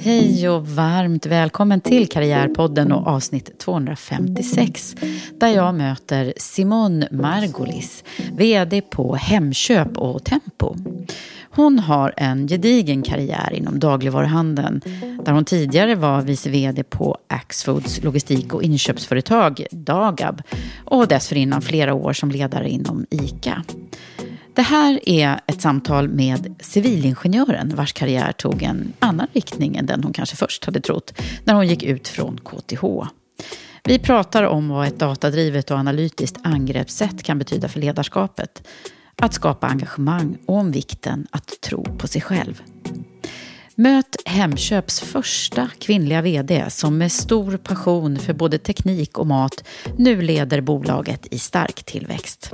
Hej och varmt välkommen till Karriärpodden och avsnitt 256 där jag möter Simone Margolis, VD på Hemköp och Tempo. Hon har en gedigen karriär inom dagligvaruhandeln där hon tidigare var vice VD på Axfoods logistik och inköpsföretag Dagab och dessförinnan flera år som ledare inom ICA. Det här är ett samtal med civilingenjören vars karriär tog en annan riktning än den hon kanske först hade trott när hon gick ut från KTH. Vi pratar om vad ett datadrivet och analytiskt angreppssätt kan betyda för ledarskapet, att skapa engagemang och om vikten att tro på sig själv. Möt Hemköps första kvinnliga VD som med stor passion för både teknik och mat nu leder bolaget i stark tillväxt.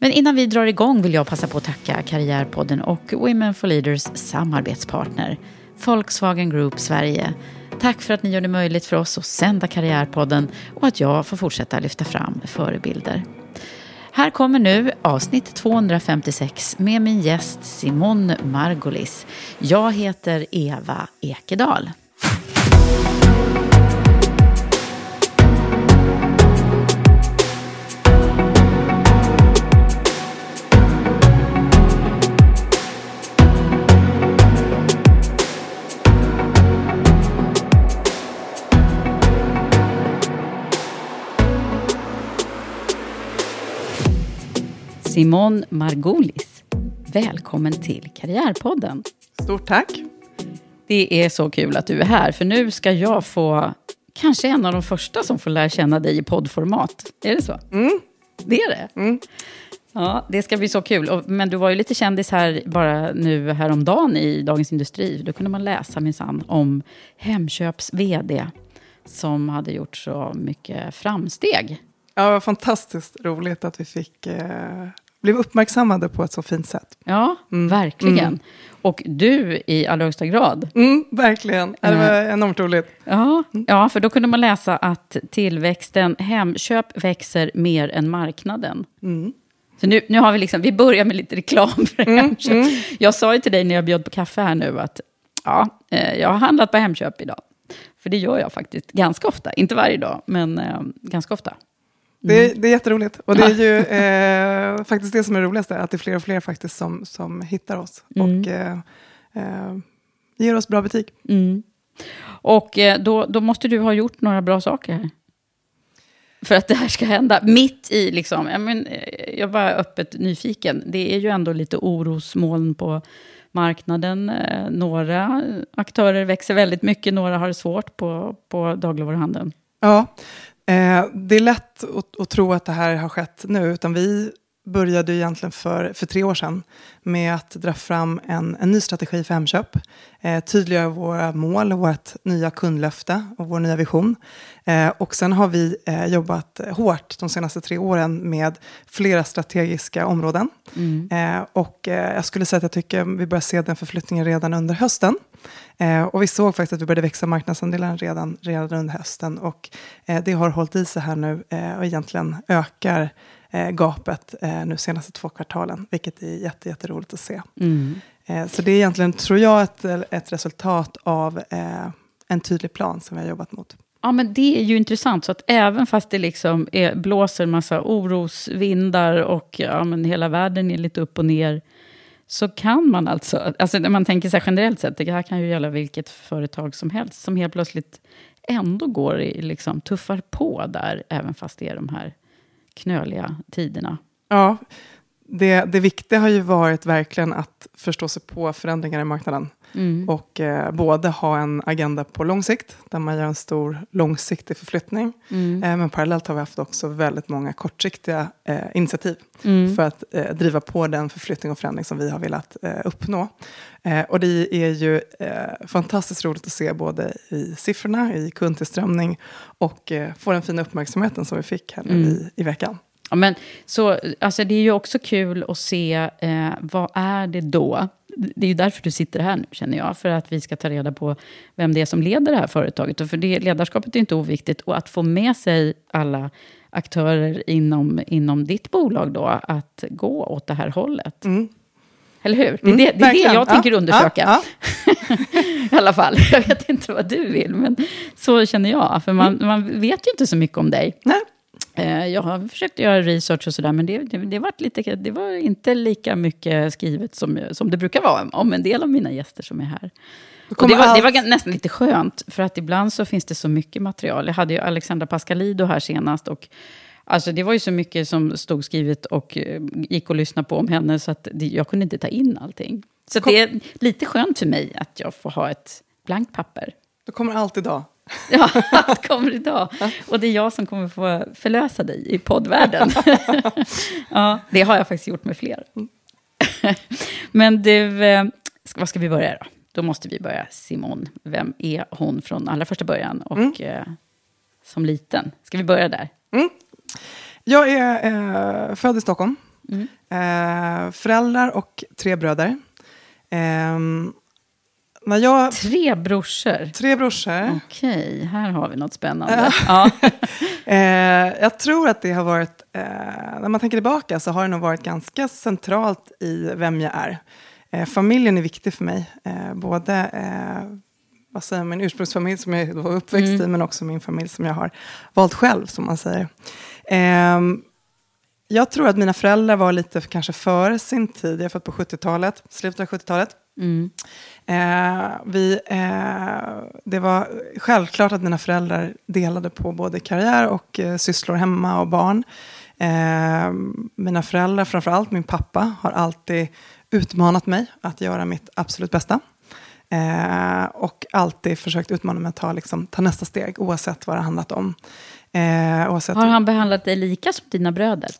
Men innan vi drar igång vill jag passa på att tacka Karriärpodden och Women for Leaders samarbetspartner Volkswagen Group Sverige. Tack för att ni gör det möjligt för oss att sända Karriärpodden och att jag får fortsätta lyfta fram förebilder. Här kommer nu avsnitt 256 med min gäst Simon Margolis. Jag heter Eva Ekedal. Simon Margolis. Välkommen till Karriärpodden. Stort tack. Det är så kul att du är här, för nu ska jag få kanske en av de första som får lära känna dig i poddformat. Är det så? Mm. Det är det? Mm. Ja, det ska bli så kul. Men du var ju lite kändis här bara nu häromdagen i Dagens Industri. Då kunde man läsa minsann om Hemköps vd som hade gjort så mycket framsteg. Ja, det var fantastiskt roligt att vi fick eh, blev uppmärksammade på ett så fint sätt. Ja, mm. verkligen. Mm. Och du i allra högsta grad. Mm, verkligen. Det var enormt roligt. Ja, ja, för då kunde man läsa att tillväxten, Hemköp växer mer än marknaden. Mm. Så nu, nu har vi liksom, vi börjar med lite reklam för Mm, Hemköp. Jag sa ju till dig när jag bjöd på kaffe här nu att ja, eh, jag har handlat på Hemköp idag. För det gör jag faktiskt ganska ofta. Inte varje dag, men eh, ganska ofta. Det, det är jätteroligt. Och det är ju eh, faktiskt det som är roligast, att det är fler och fler faktiskt som, som hittar oss. Mm. Och eh, eh, ger oss bra betyg. Mm. Och eh, då, då måste du ha gjort några bra saker här. För att det här ska hända. Mitt i, liksom, jag, men, eh, jag var öppet nyfiken. Det är ju ändå lite orosmoln på marknaden. Några aktörer växer väldigt mycket, några har det svårt på, på dagligvaruhandeln. Ja, eh, det är lätt att, att tro att det här har skett nu, utan vi började egentligen för, för tre år sedan med att dra fram en, en ny strategi för Hemköp. Eh, tydliggöra våra mål, vårt nya kundlöfte och vår nya vision. Eh, och sen har vi eh, jobbat hårt de senaste tre åren med flera strategiska områden. Mm. Eh, och eh, jag skulle säga att jag tycker vi börjar se den förflyttningen redan under hösten. Eh, och vi såg faktiskt att vi började växa marknadsandelen redan, redan under hösten. Och det har hållit i sig här nu och egentligen ökar eh, gapet eh, nu senaste två kvartalen, vilket är jätte, jätteroligt att se. Mm. Eh, så det är egentligen, tror jag, ett, ett resultat av eh, en tydlig plan som vi har jobbat mot. Ja, men det är ju intressant. Så att även fast det liksom är, blåser en massa orosvindar och ja, men hela världen är lite upp och ner, så kan man alltså, alltså när man tänker sig generellt sett, det här kan ju gälla vilket företag som helst, som helt plötsligt ändå går, i, liksom, tuffar på där, även fast det är de här knöliga tiderna. Ja, det, det viktiga har ju varit verkligen att förstå sig på förändringar i marknaden. Mm. Och eh, både ha en agenda på lång sikt, där man gör en stor långsiktig förflyttning. Mm. Eh, men parallellt har vi haft också väldigt många kortsiktiga eh, initiativ mm. för att eh, driva på den förflyttning och förändring som vi har velat eh, uppnå. Eh, och det är ju fantastiskt roligt att se både i siffrorna, i kundtillströmning och få den fina uppmärksamheten som vi fick här nu mm. i, i veckan. Ja, men, så, alltså, det är ju också kul att se eh, vad är det då? Det är ju därför du sitter här nu, känner jag. För att vi ska ta reda på vem det är som leder det här företaget. Och för det, ledarskapet är inte oviktigt. Och att få med sig alla aktörer inom, inom ditt bolag då, att gå åt det här hållet. Mm. Eller hur? Det är, mm, det, det, är det jag tänker undersöka. Ja, ja. I alla fall. Jag vet inte vad du vill, men så känner jag. För man, mm. man vet ju inte så mycket om dig. Nej. Eh, jag har försökt göra research och sådär, men det, det, det, var lite, det var inte lika mycket skrivet som, som det brukar vara om en del av mina gäster som är här. Det, var, det var nästan lite skönt, för att ibland så finns det så mycket material. Jag hade ju Alexandra Pascalido här senast, och alltså det var ju så mycket som stod skrivet och eh, gick att lyssna på om henne, så att det, jag kunde inte ta in allting. Så Kom. det är lite skönt för mig att jag får ha ett blankt papper. Det kommer alltid idag. Ja, allt kommer idag. Och det är jag som kommer få förlösa dig i poddvärlden. ja, det har jag faktiskt gjort med fler. Men du, eh, vad ska vi börja då? Då måste vi börja. Simon, vem är hon från allra första början och mm. eh, som liten? Ska vi börja där? Mm. Jag är eh, född i Stockholm. Mm. Eh, föräldrar och tre bröder. Eh, när jag, tre brorsor? Tre brorsor. Okej, här har vi något spännande. ja. eh, jag tror att det har varit, eh, när man tänker tillbaka så har det nog varit ganska centralt i vem jag är. Eh, familjen är viktig för mig. Både vad säger, min ursprungsfamilj som jag var uppväxt mm. i, men också min familj som jag har valt själv, som man säger. Ehm, jag tror att mina föräldrar var lite kanske före sin tid. Jag är född på 70-talet, slutet av 70-talet. Mm. Eh, vi, eh, det var självklart att mina föräldrar delade på både karriär och eh, sysslor hemma och barn. Eh, mina föräldrar, framförallt min pappa, har alltid utmanat mig att göra mitt absolut bästa. Eh, och alltid försökt utmana mig att ta, liksom, ta nästa steg, oavsett vad det handlat om. Eh, har han behandlat dig lika som dina bröder?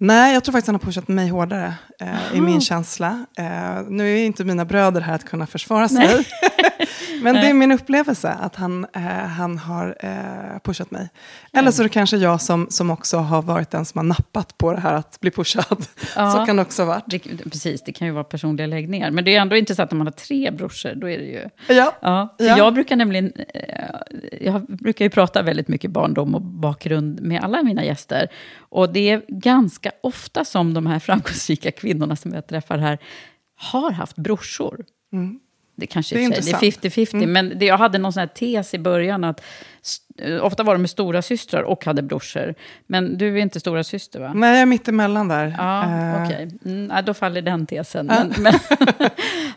Nej, jag tror faktiskt han har pushat mig hårdare eh, i min känsla. Eh, nu är inte mina bröder här att kunna försvara sig. Men det är min upplevelse att han, eh, han har eh, pushat mig. Eller så är det kanske jag som, som också har varit den som har nappat på det här att bli pushad. Ja, så kan det också ha varit. Det, precis, det kan ju vara personliga läggningar. Men det är ändå intressant om man har tre brorsor. Då är det ju... Ja. ja, ja. Jag brukar nämligen... Eh, jag brukar ju prata väldigt mycket barndom och bakgrund med alla mina gäster. Och det är ganska ofta som de här framgångsrika kvinnorna som jag träffar här har haft brorsor. Mm. Det kanske det är, det är 50-50, mm. men det, jag hade någon sån här tes i början att ofta var de med stora systrar och hade brorsor. Men du är inte stora syster va? Nej, jag är mitt emellan där. Ja, uh. Okej, okay. mm, då faller den tesen. Men, men,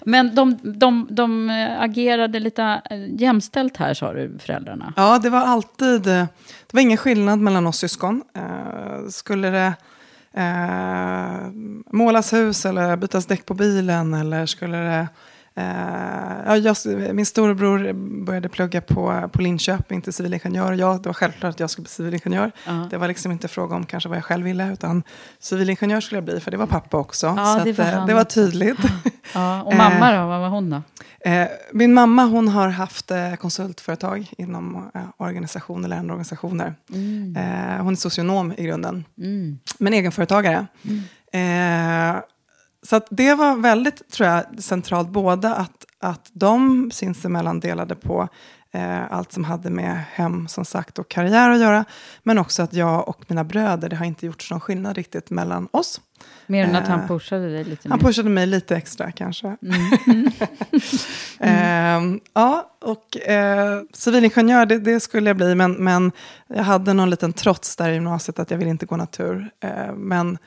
men de, de, de, agerade lite eh, jämställt här, sa du, föräldrarna? Ja, det var alltid... Eh, det var ingen skillnad mellan oss syskon. Uh, skulle det uh, målas hus eller bytas däck på bilen eller skulle det Ja, jag, min storebror började plugga på, på Linköping till civilingenjör. Jag, det var självklart att jag skulle bli civilingenjör. Ja. Det var liksom inte fråga om kanske vad jag själv ville, utan civilingenjör skulle jag bli, för det var pappa också. Ja, så det att, var eh, det var tydligt. Och mamma då, vad var hon då? Eh, min mamma hon har haft konsultföretag inom organisationer, lärande organisationer. Eh, hon är socionom i grunden, men egenföretagare. Eh, så det var väldigt, tror jag, centralt både att, att de sinsemellan delade på eh, allt som hade med hem, som sagt, och karriär att göra. Men också att jag och mina bröder, det har inte gjorts någon skillnad riktigt mellan oss. Mer än att han Eh, pushade dig lite Han mer. pushade mig lite extra kanske. Mm. Ehm, ja, och eh, civilingenjör, det, det skulle jag bli, men, men jag hade någon liten trots där i gymnasiet att jag ville inte gå natur. Eh, men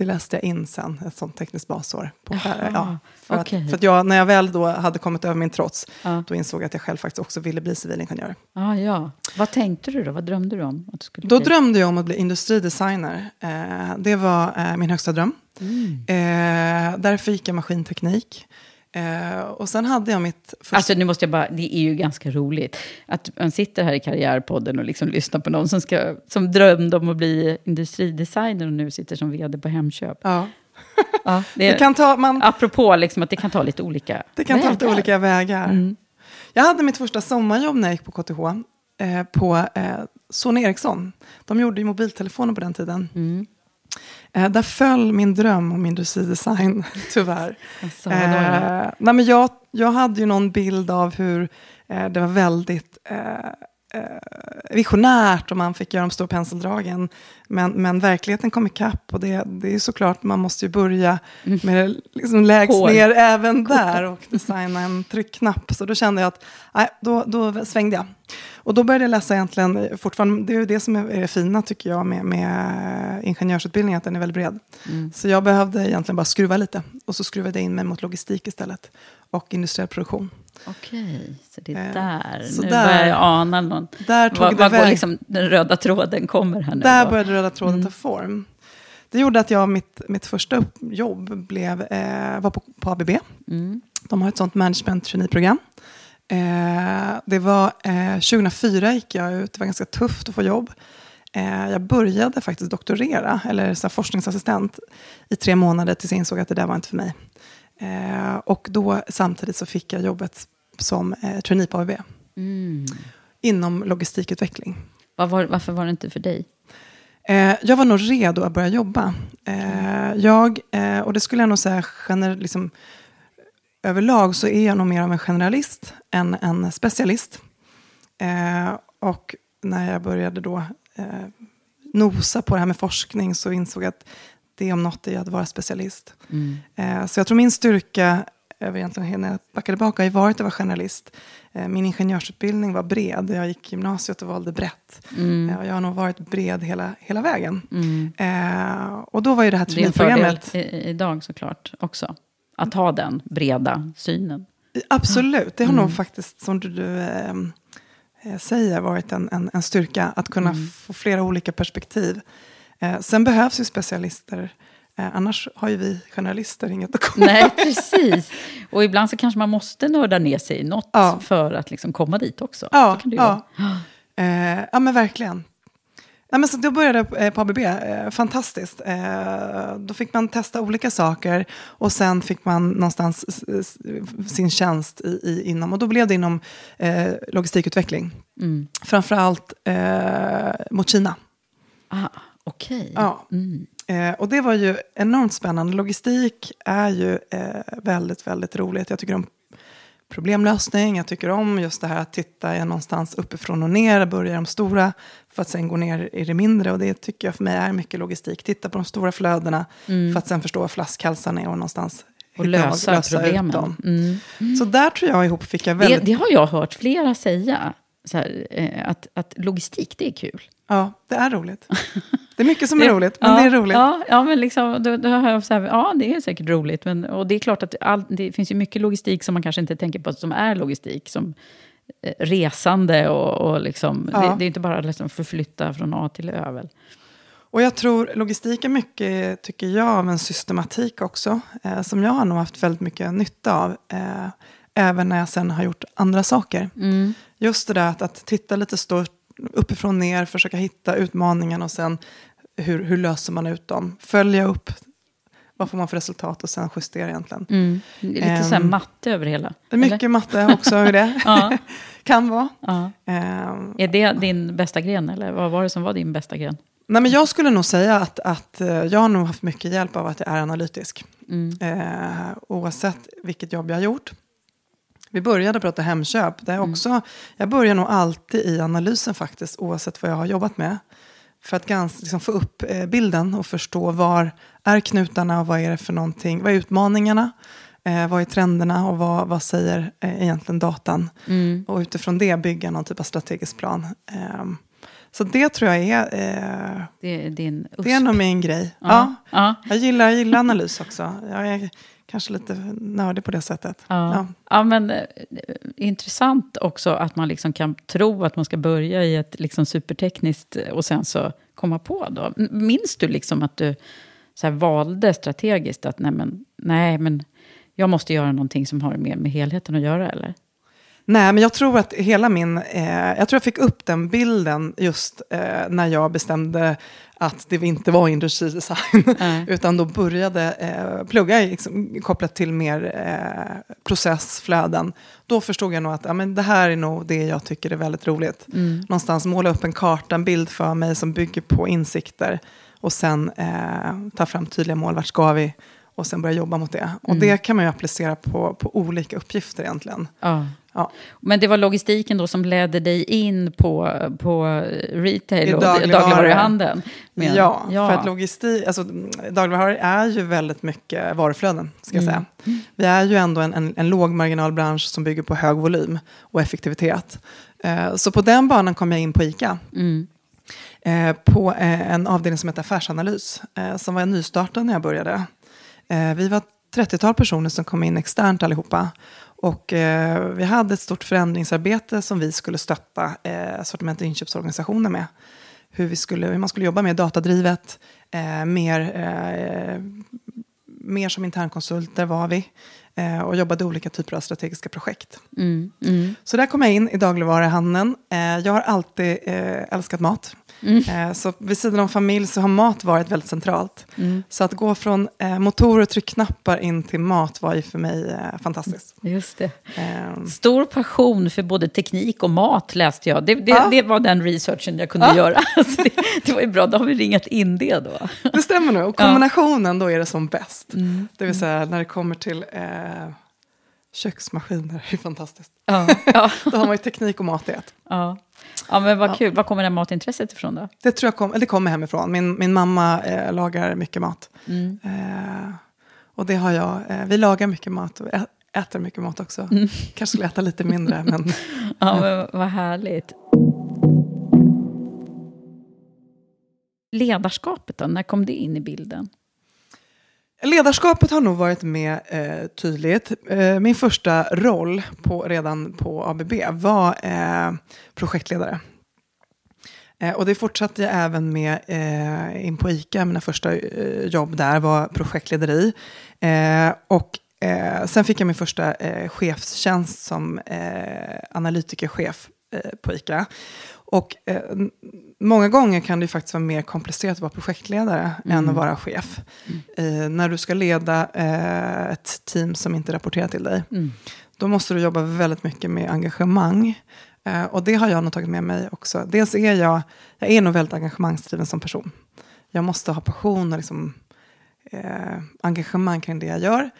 det läste jag in sen, ett sånt tekniskt basår. På, Jaha, ja, för okej. att, för att jag, när jag väl då hade kommit över min trots, Ja. då insåg jag att jag själv faktiskt också ville bli civilingenjör. Ah, ja. Vad tänkte du då? Vad drömde du om? Att du skulle Då bli? drömde jag om att bli industridesigner. Eh, det var eh, min högsta dröm. Mm. Eh, därför gick jag maskinteknik. Eh, och sen hade jag mitt första... Alltså nu måste jag bara, det är ju ganska roligt att man sitter här i Karriärpodden och liksom lyssnar på någon som, ska, som drömde om att bli industridesigner och nu sitter som vd på Hemköp. ja. Ja, det är, det kan ta, man, Apropå liksom att det kan ta lite olika det kan ta lite vägar. olika vägar. Mm. Jag hade mitt första sommarjobb när jag gick på KTH. Eh, på eh, Sony Ericsson. De gjorde ju mobiltelefoner på den tiden. Mm. Eh, där föll min dröm om industridesign, tyvärr. Alltså? Eh, nej, men jag, jag hade ju någon bild av hur eh, det var väldigt eh, visionärt och man fick göra de stora penseldragen. Men, men verkligheten kom ikapp och det, det är såklart, man måste ju börja med det liksom lägst ner även där och designa en tryckknapp. Så då kände jag att, nej, då, då svängde jag. Och då började jag läsa egentligen, eh, fortfarande, det är ju det som är det fina tycker jag med, med ingenjörsutbildningen, att den är väldigt bred. Så jag behövde egentligen bara skruva lite. Och så skruvade jag in mig mot logistik istället. Och industriell produktion. Okej, så det är Eh, där. så nu där- börjar jag ana någon. Där tog det vad går liksom den röda tråden kommer här nu? Där då? började röda tråden ta form. Det gjorde att jag, mitt, mitt första jobb blev, eh, var på, på ABB. Mm. De har ett sånt management traineeprogram. Eh, det var eh, 2004 gick jag ut, det var ganska tufft att få jobb. Eh, jag började faktiskt doktorera, eller så forskningsassistent, i tre månader tills jag insåg att det där var inte för mig. Eh, och då samtidigt så fick jag jobbet som eh, trainee på ABB. Mm. Inom logistikutveckling. Vad var, varför var det inte för dig? Eh, jag var nog redo att börja jobba. Eh, jag, eh, och det skulle jag nog säga, gener, liksom, överlag så är jag nog mer av en generalist än en specialist. Eh, och när jag började då nosa på det här med forskning så insåg jag att det om något är att vara specialist. Eh, så jag tror min styrka, över egentligen när jag backar tillbaka, har varit att vara generalist. Eh, min ingenjörsutbildning var bred. Jag gick gymnasiet och valde brett. Mm. Eh, och jag har nog varit bred hela, hela vägen. Eh, och då var ju det här Det är en fördel traineeprogrammet... idag såklart också. Att ha den breda synen. Absolut, det har Mm. nog faktiskt, som du, du säger, varit en, en, en styrka. Att kunna Mm. få flera olika perspektiv. Eh, sen behövs ju specialister. Eh, annars har ju vi generalister inget att komma Nej, precis. Och ibland så kanske man måste nörda ner sig i något Ja. för att liksom komma dit också. Ja, ja. Eh, ja men verkligen. Ja, men så då började jag eh, på ABB, eh, fantastiskt. Eh, då fick man testa olika saker och sen fick man någonstans sin tjänst i, i, inom, och då blev det inom eh, logistikutveckling. Mm. Framförallt eh, mot Kina. Ah, Okej. Ja. Mm. Eh, och det var ju enormt spännande. Logistik är ju eh, väldigt, väldigt roligt. Jag tycker om problemlösning. Jag tycker om just det här att titta jag någonstans uppifrån och ner, börja i de stora för att sen gå ner i det mindre. Och det tycker jag för mig är mycket logistik. Titta på de stora flödena för att sen förstå vad flaskhalsarna är och någonstans Och lösa, ut problemen. dem. Mm. Så där tror jag ihop fick jag Det, väldigt... det har jag hört flera säga. Här, eh, att, att logistik, det är kul. Ja, det är roligt. Det är mycket som är roligt, men det är roligt. Ja, ja men liksom, då, då har jag så här, ja, det är säkert roligt. Men, och det är klart att all, det finns ju mycket logistik som man kanske inte tänker på som är logistik. Som eh, resande och, och liksom, Ja. det, det är inte bara liksom förflytta från A till Ö. väl? Och jag tror logistik är mycket, tycker jag, av en systematik också. Eh, som jag har nog haft väldigt mycket nytta av. Eh, även när jag sen har gjort andra saker. Mm. Just det där att, att titta lite stort, uppifrån ner, försöka hitta utmaningen och sen hur, hur löser man ut dem. Följa upp, vad får man för resultat och sen justera egentligen. Mm. Lite um, så här Ehm, matte över hela. Mycket eller? matte också i det. Ja. kan vara. Ja. Ehm, Är det din bästa gren, eller vad var det som var din bästa gren? Nej, men jag skulle nog säga att, att eh, jag har nog haft mycket hjälp av att jag är analytisk. Mm. Eh, oavsett vilket jobb jag har gjort. Vi började prata Hemköp. Det är Mm. också, Jag börjar nog alltid i analysen faktiskt, oavsett vad jag har jobbat med. För att gans, liksom, få upp eh, bilden och förstå var är knutarna och vad är det för någonting. Vad är utmaningarna? Eh, vad är trenderna och vad, vad säger eh, egentligen datan? Mm. Och utifrån det bygga någon typ av strategisk plan. Ehm, så det tror jag är, eh, Det är det är nog min grej. Ja. Ja. Ja. Jag, gillar, jag gillar analys också. Jag är kanske lite nördig på det sättet. Ja. Ja. Ja. men eh, intressant också att man liksom kan tro att man ska börja i ett liksom supertekniskt eh, och sen så komma på då. Minns du liksom att du så valde strategiskt att nej men, nej men jag måste göra någonting som har mer med helheten att göra eller? Nej, men jag tror att hela min... Eh, jag tror jag fick upp den bilden just eh, när jag bestämde att det inte var industridesign. Nej. utan då började eh, plugga liksom, kopplat till mer eh, processflöden. Då förstod jag nog att ja, men det här är nog det jag tycker är väldigt roligt. Någonstans måla upp en karta, en bild för mig som bygger på insikter. Och sen eh, ta fram tydliga mål, vart ska vi? Och sen börja jobba mot det. Och det kan man ju applicera på, på olika uppgifter egentligen. Ja. Ja. Men det var logistiken då som ledde dig in på, på retail I och dagligvaru. dagligvaruhandeln? Men- Ja, ja. för att logistik, alltså dagligvaror är ju väldigt mycket varuflöden, ska jag Mm. säga. Vi är ju ändå en, en, en lågmarginalbransch som bygger på hög volym och effektivitet. Eh, så på den banan kom jag in på ICA. Mm. Eh, på eh, en avdelning som heter affärsanalys, eh, som var nystartad när jag började. Eh, vi var 30-tal personer som kom in externt allihopa. Och eh, vi hade ett stort förändringsarbete som vi skulle stötta eh, sortiment och inköpsorganisationer med. Hur, vi skulle, hur man skulle jobba mer datadrivet, eh, mer, eh, mer som internkonsulter var vi. Eh, och jobbade olika typer av strategiska projekt. Mm. Mm. Så där kom jag in i dagligvaruhandeln. Eh, jag har alltid älskat mat. Eh, så vid sidan om familj så har mat varit väldigt centralt. Så att gå från eh, motorer och tryckknappar in till mat var ju för mig eh, fantastiskt. Just det. Eh, Stor passion för både teknik och mat läste jag. Det, det, Ja. det var den researchen jag kunde Ja. göra. Så det, det var ju bra, då har vi ringat in det då. det stämmer nog. Och Ja. kombinationen då är det som bäst. Mm. Det vill säga när det kommer till eh, köksmaskiner, det är fantastiskt. Ja, ja, Då har man ju teknik och mat i ett. ja. Ja men vad kul. Var kommer det matintresset ifrån då? Det tror jag kom, det kommer hemifrån. Min, min mamma eh, lagar mycket mat. Mm. Eh, och det har jag. Eh, vi lagar mycket mat och ä, äter mycket mat också. Mm. Kanske skulle äta lite mindre. men Ja, men vad härligt. Ledarskapet då, när kom det in i bilden? Ledarskapet har nog varit med eh, tydligt. Eh, min första roll på, redan på ABB var eh, projektledare. Eh, och det fortsatte jag även med eh, in på ICA. Mina första eh, jobb där var projektlederi. Eh, och eh, sen fick jag min första eh, chefstjänst som eh, analytikerchef eh, på ICA. Och eh, många gånger kan det faktiskt vara mer komplicerat att vara projektledare än att vara chef. Eh, när du ska leda eh, ett team som inte rapporterar till dig. Då måste du jobba väldigt mycket med engagemang. Eh, och det har jag nog tagit med mig också. Dels är jag, jag är nog väldigt engagemangsdriven som person. Jag måste ha passion och liksom, eh, engagemang kring det jag gör.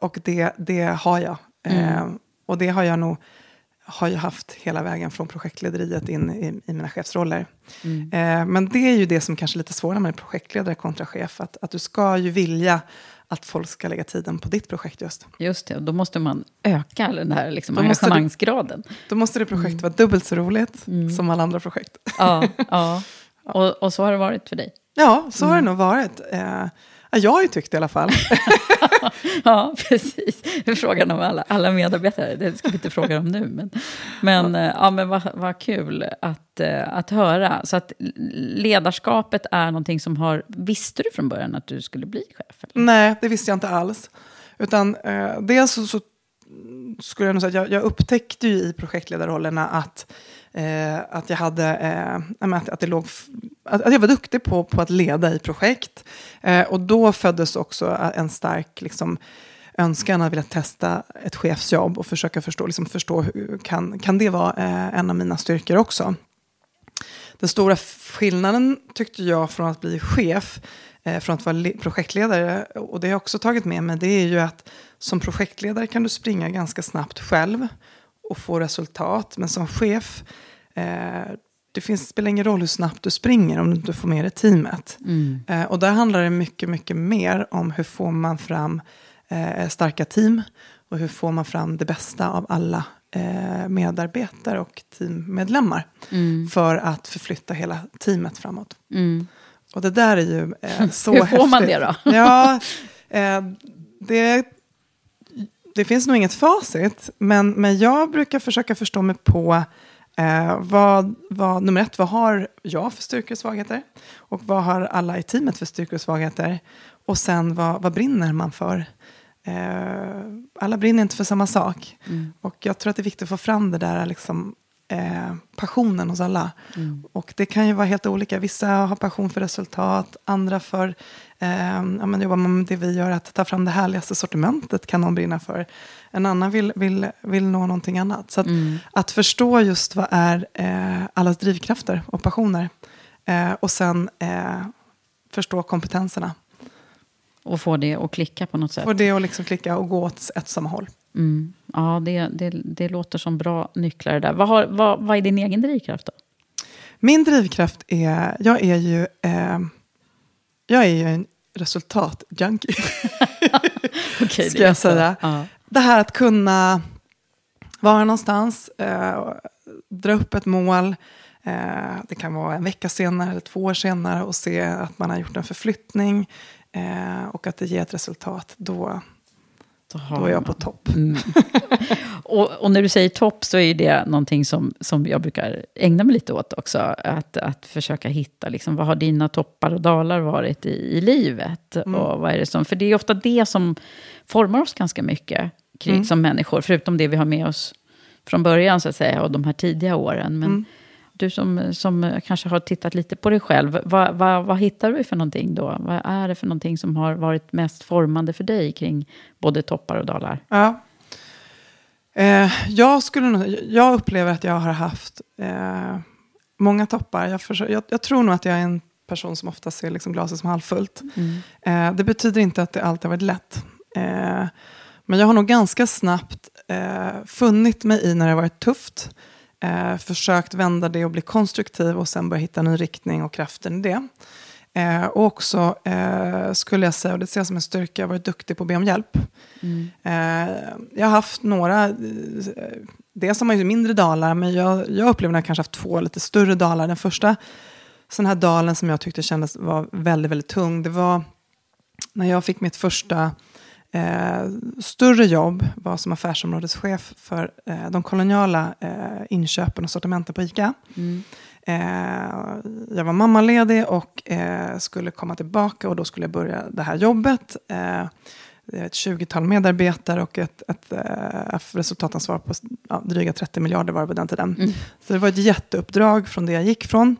Och det, det har jag. Eh, och det har jag nog har jag haft hela vägen från projektlederiet in i, i mina chefsroller. Eh, men det är ju det som kanske är lite svårare med projektledare kontra chef. Att, att du ska ju vilja att folk ska lägga tiden på ditt projekt just. Just det, och då måste man öka den här liksom, Då måste du- engagemangsgraden. Då måste det projektet vara dubbelt så roligt som alla andra projekt. Ja, ja. Och, och så har det varit för dig. Ja, så har det nog varit. Eh, jag har ju tyckt det i alla fall. ja, precis. Frågan om alla, alla medarbetare, det ska vi inte fråga om nu. Men, men, ja. ja men vad, vad kul att, eh, att höra. Så att ledarskapet är någonting som har... Visste du från början att du skulle bli chef? Eller? Nej, det visste jag inte alls. Utan eh, dels så, så skulle jag nog säga att jag, jag upptäckte ju i projektledarrollerna att Eh, att jag hade, eh, att, att, det låg, att, jag var duktig på, på att leda i projekt. Eh, och då föddes också en stark liksom, önskan att vilja testa ett chefsjobb och försöka förstå, liksom förstå hur, kan, kan det vara eh, en av mina styrkor också. Den stora skillnaden tyckte jag från att bli chef, eh, från att vara projektledare, och det har jag också tagit med mig, det är ju att som projektledare kan du springa ganska snabbt själv och få resultat. Men som chef, eh, det finns, spelar ingen roll hur snabbt du springer om du inte får med dig teamet. Mm. Eh, och där handlar det mycket, mycket mer om hur får man fram eh, starka team och hur får man fram det bästa av alla eh, medarbetare och teammedlemmar mm. för att förflytta hela teamet framåt. Mm. Och det där är ju eh, så häftigt. Hur får man det då? ja, eh, det det finns nog inget facit, men, men jag brukar försöka förstå mig på eh, vad, vad, nummer ett, vad har jag för styrkor och svagheter? Och vad har alla i teamet för styrkor och svagheter? Och sen vad, vad brinner man för? Eh, alla brinner inte för samma sak. Mm. Och jag tror att det är viktigt att få fram det där liksom, eh, passionen hos alla. Mm. Och det kan ju vara helt olika. Vissa har passion för resultat, andra för eh, ja, men jobbar man med det vi gör, att ta fram det härligaste sortimentet kan någon brinna för. En annan vill, vill, vill nå någonting annat. Så att, mm. att förstå just vad är eh, allas drivkrafter och passioner. Eh, och sen eh, förstå kompetenserna. Och få det att klicka på något sätt. Få det att liksom klicka och gå åt ett samma håll. Mm. Ja, det, det, det låter som bra nycklar där. Vad, har, vad, vad är din egen drivkraft då? Min drivkraft är, jag är ju, eh, jag är ju en resultatjunkie. okay, Ska jag säga. Ja. Det här att kunna vara någonstans, eh, dra upp ett mål, eh, det kan vara en vecka senare eller två år senare och se att man har gjort en förflyttning eh, och att det ger ett resultat. Då, då, är jag på topp. Mm. och, och, när du säger topp så är det någonting som, som jag brukar ägna mig lite åt också. Att, att försöka hitta, liksom, vad har dina toppar och dalar varit i, i livet? Mm. Och vad är det som, för det är ofta det som formar oss ganska mycket kring, mm. som människor. Förutom det vi har med oss från början, så att säga, och de här tidiga åren. Men, mm du som, som kanske har tittat lite på dig själv, vad, vad, vad, hittar du för någonting då? Vad är det för någonting som har varit mest formande för dig kring både toppar och dalar? Ja. Eh, jag, skulle, jag upplever att jag har haft eh, många toppar. Jag, försöker, jag, jag, tror nog att jag är en person som ofta ser liksom glaset som halvfullt. Mm. Eh, det betyder inte att det alltid har varit lätt. Men jag har nog ganska snabbt eh, funnit mig i när det har varit tufft eh, försökt vända det och bli konstruktiv och sen börja hitta en ny riktning och kraften i det. Eh, och också eh, skulle jag säga, och det ser jag som en styrka, jag har varit duktig på att be om hjälp. Mm. Eh, jag har haft några, eh, dels har man ju mindre dalar, men jag, jag upplever att jag kanske haft två lite större dalar. Den första sån här dalen som jag tyckte kändes var väldigt, väldigt tung, det var när jag fick mitt första Eh, större jobb var som affärsområdeschef för eh, de koloniala eh, inköpen och sortimenten på ICA. Mm. Eh, jag var mammaledig och eh, skulle komma tillbaka och då skulle jag börja det här jobbet. Eh, ett 20-tal medarbetare och ett, ett, ett resultatansvar på ja, dryga 30 miljarder var det på den tiden. Mm. Så det var ett jätteuppdrag från det jag gick från.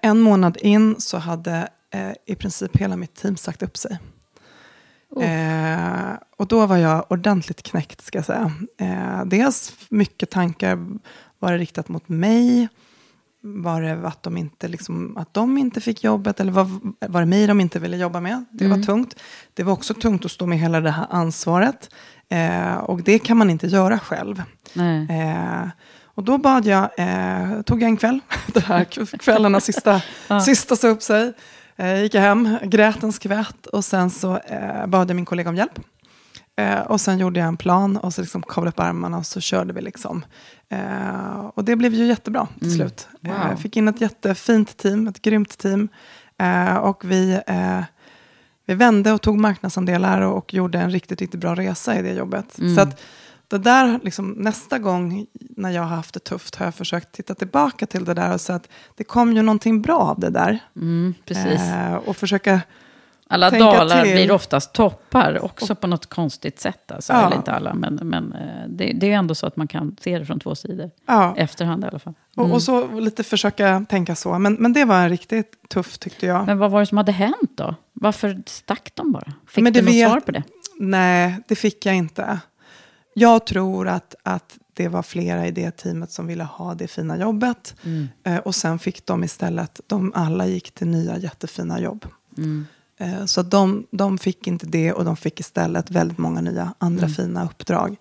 en månad in så hade i princip hela mitt team sagt upp sig. Oh. Eh, och då var jag ordentligt knäckt, ska jag säga. Eh, dels mycket tankar, var det riktat mot mig? Var det att de inte, liksom, att de inte fick jobbet? Eller var, var det mig de inte ville jobba med? Det mm. var tungt. Det var också tungt att stå med hela det här ansvaret. Eh, och det kan man inte göra själv. Eh, och då bad jag, eh, tog jag en kväll, det här kvällarna sista, ja. sista sa upp sig. Eh, gick jag hem, grät en skvätt och sen så eh, bad jag min kollega om hjälp. Eh, och sen gjorde jag en plan och så liksom kavlade upp armarna och så körde vi. liksom. Eh, och det blev ju jättebra till mm. slut. Eh, wow. Jag fick in ett jättefint team, ett grymt team. Eh, och vi vi vände och tog marknadsandelar och, och gjorde en riktigt, riktigt bra resa i det jobbet. Mm. Så att det där, liksom, nästa gång när jag har haft det tufft har jag försökt titta tillbaka till det där och säga att det kom ju någonting bra av det där. Mm, precis. Eh, och försöka, Alla tänka dalar till. blir oftast toppar också på något konstigt sätt. Alltså. Ja. Eller inte alla, men, men eh, det, det är ändå så att man kan se det från två sidor. ja, Efterhand i alla fall. och, och så lite försöka tänka så. Men, men det var riktigt tufft tyckte jag. Men vad var det som hade hänt då? Varför stack de bara? Fick Men du något vet- svar på det? Nej, det fick jag inte. Jag tror att, att det var flera i det teamet som ville ha det fina jobbet. Mm. Eh, och sen fick de istället, de alla gick till nya jättefina jobb. Mm. Eh, så de, de fick inte det och de fick istället väldigt många nya andra Mm. fina uppdrag.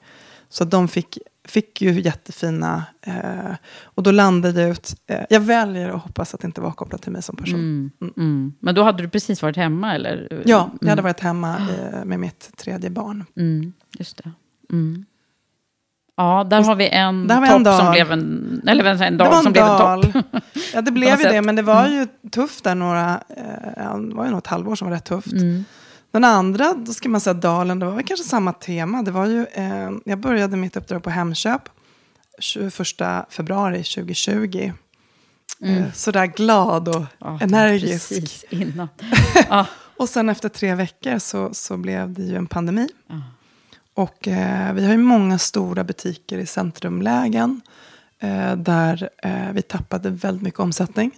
Så de fick, fick ju jättefina, eh, och då landade jag ut, eh, jag väljer att hoppas att det inte var kopplat till mig som person. Mm. Mm. Men då hade du precis varit hemma eller? Ja, jag hade Mm. varit hemma eh, med mitt tredje barn. Mm. Just det. Mm. Ja, där har vi en har vi topp en dag. som blev en... Eller en dag var en som blev en dal. topp. Ja, det något blev ju det, men det var ju tufft där några, eh, det var ju nog ett halvår som var rätt tufft. Mm. Den andra, då ska man säga dalen, det var väl kanske samma tema. Det var ju, eh, jag började mitt uppdrag på Hemköp 21 februari 2020. Eh, sådär glad och Mm. Ja, energisk. Precis innan. ja. Och sen efter tre veckor så, så blev det ju en pandemi. Ja. Och eh, vi har ju många stora butiker i centrumlägen. Eh, där eh, vi tappade väldigt mycket omsättning.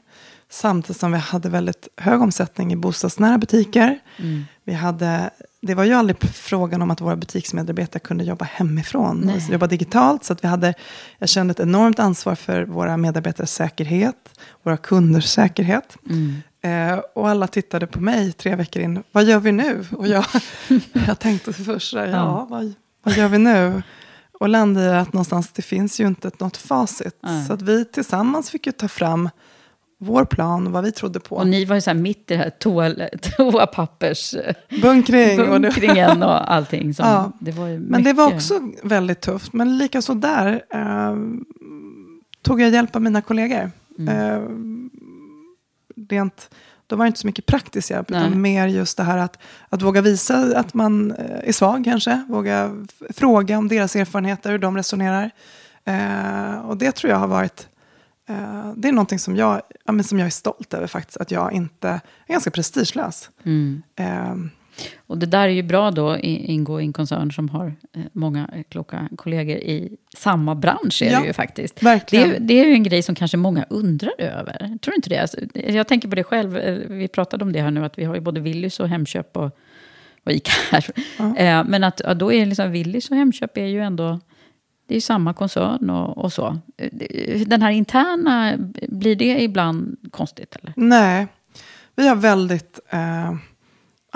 Samtidigt som vi hade väldigt hög omsättning i bostadsnära butiker. Mm. Vi hade, det var ju aldrig frågan om att våra butiksmedarbetare kunde jobba hemifrån. Nej. Och jobba digitalt. Så att vi hade, jag kände ett enormt ansvar för våra medarbetares säkerhet. Våra kunders säkerhet. Mm. Eh, och alla tittade på mig tre veckor in. Vad gör vi nu? Och jag, jag tänkte först, ja, Ja. vad, vad gör vi nu? Och landade i att någonstans, det finns ju inte något facit. Nej. Så att vi tillsammans fick ju ta fram vår plan och vad vi trodde på. Och ni var ju så här mitt i det här toa, toapappers... Bunkring. Och det, bunkringen och allting. Som, Ja. det var ju men det var också väldigt tufft. Men lika så där eh, tog jag hjälp av mina kollegor. Mm. Eh, rent, då var det inte så mycket praktisk hjälp, Nej. utan mer just det här att, att våga visa att man eh, är svag kanske. Våga fråga om deras erfarenheter, hur de resonerar. Eh, och det tror jag har varit, eh, det är någonting som jag, ja, som jag är stolt över faktiskt, att jag inte är ganska prestigelös. Mm. Eh, Och det där är ju bra då, ingå i en koncern som har eh, många eh, kloka kollegor i samma bransch. Är Ja, det ju faktiskt. Det verkligen. är, det är ju en grej som kanske många undrar över. Tror du inte det? Alltså, jag tänker på det själv. eh, Vi pratade om det här nu, att vi har ju både Willys och Hemköp och, och Ica här. Eh, Men att ja, då är liksom Willys och Hemköp är ju ändå... Det är ju samma koncern och, och så. Den här interna, blir det ibland konstigt? Eller? Nej, vi har väldigt... Eh,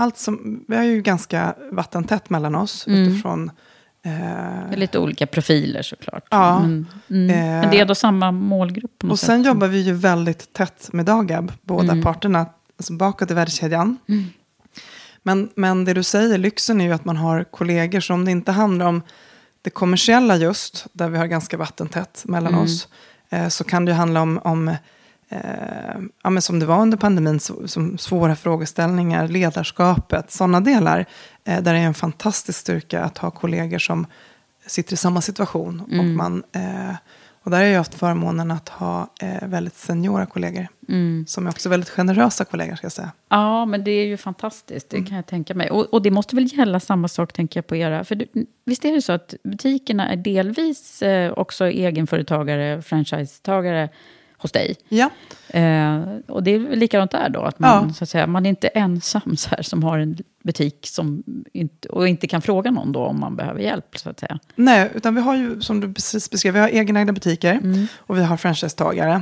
allt som, vi har ju ganska vattentätt mellan oss Mm. utifrån... Eh, lite olika profiler såklart. Ja. Men, mm, Eh, men det är då samma målgrupp och sen sätt. jobbar vi ju väldigt tätt med Dagab, båda Mm. parterna, alltså bakåt i värdekedjan. Men, men det du säger, lyxen är ju att man har kollegor som det inte handlar om det kommersiella just, där vi har ganska vattentätt mellan Mm. oss, eh, så kan det ju handla om, om eh, ja, men som det var under pandemin, så, som svåra frågeställningar, ledarskapet, sådana delar. Eh, där är en fantastisk styrka att ha kollegor som sitter i samma situation. Och, Mm. man, eh, och där har jag haft förmånen att ha eh, väldigt seniora kollegor. Mm. Som är också väldigt generösa kollegor, ska jag säga. Ja, men det är ju fantastiskt. Mm. Det kan jag tänka mig. Och, och det måste väl gälla samma sak, tänker jag på era. För du, visst är det så att butikerna är delvis eh, också egenföretagare, franchisetagare hos dig? Ja, Eh, och det är likadant där då? Att man, Ja. så att säga, man är inte ensam så här, som har en butik som inte, och inte kan fråga någon då om man behöver hjälp, så att säga. nej, utan vi har ju, som du precis beskrev, vi har egenägda butiker Mm. och vi har franchisetagare.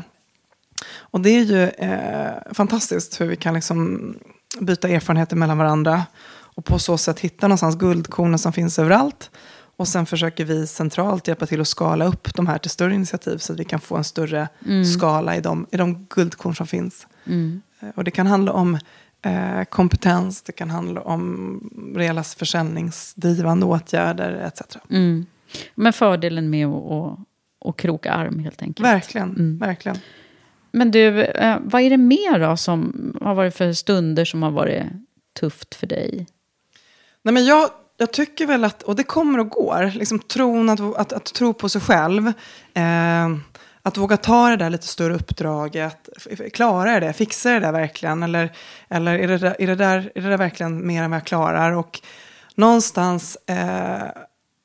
Och det är ju eh, fantastiskt hur vi kan liksom byta erfarenheter mellan varandra. Och på så sätt hitta någonstans guldkornen som finns överallt. Och sen försöker vi centralt hjälpa till att skala upp de här till större initiativ. Så att vi kan få en större skala i de, i de guldkorn som finns. Mm. Eh, Och det kan handla om eh, kompetens, det kan handla om reella försäljningsdrivande åtgärder etc. Mm. Men fördelen med att, att, att kroka arm helt enkelt. Verkligen, Mm. verkligen. Men du, eh, vad är det mer då som har varit för stunder som har varit tufft för dig? Nej, men jag, jag tycker väl att, och det kommer och går, liksom tron att, att, att tro på sig själv. Eh, att våga ta det där lite större uppdraget. Klarar jag det? Fixar jag det där verkligen? Eller, eller är, det där, är, det där, är det där verkligen mer än vad jag klarar? Och någonstans eh,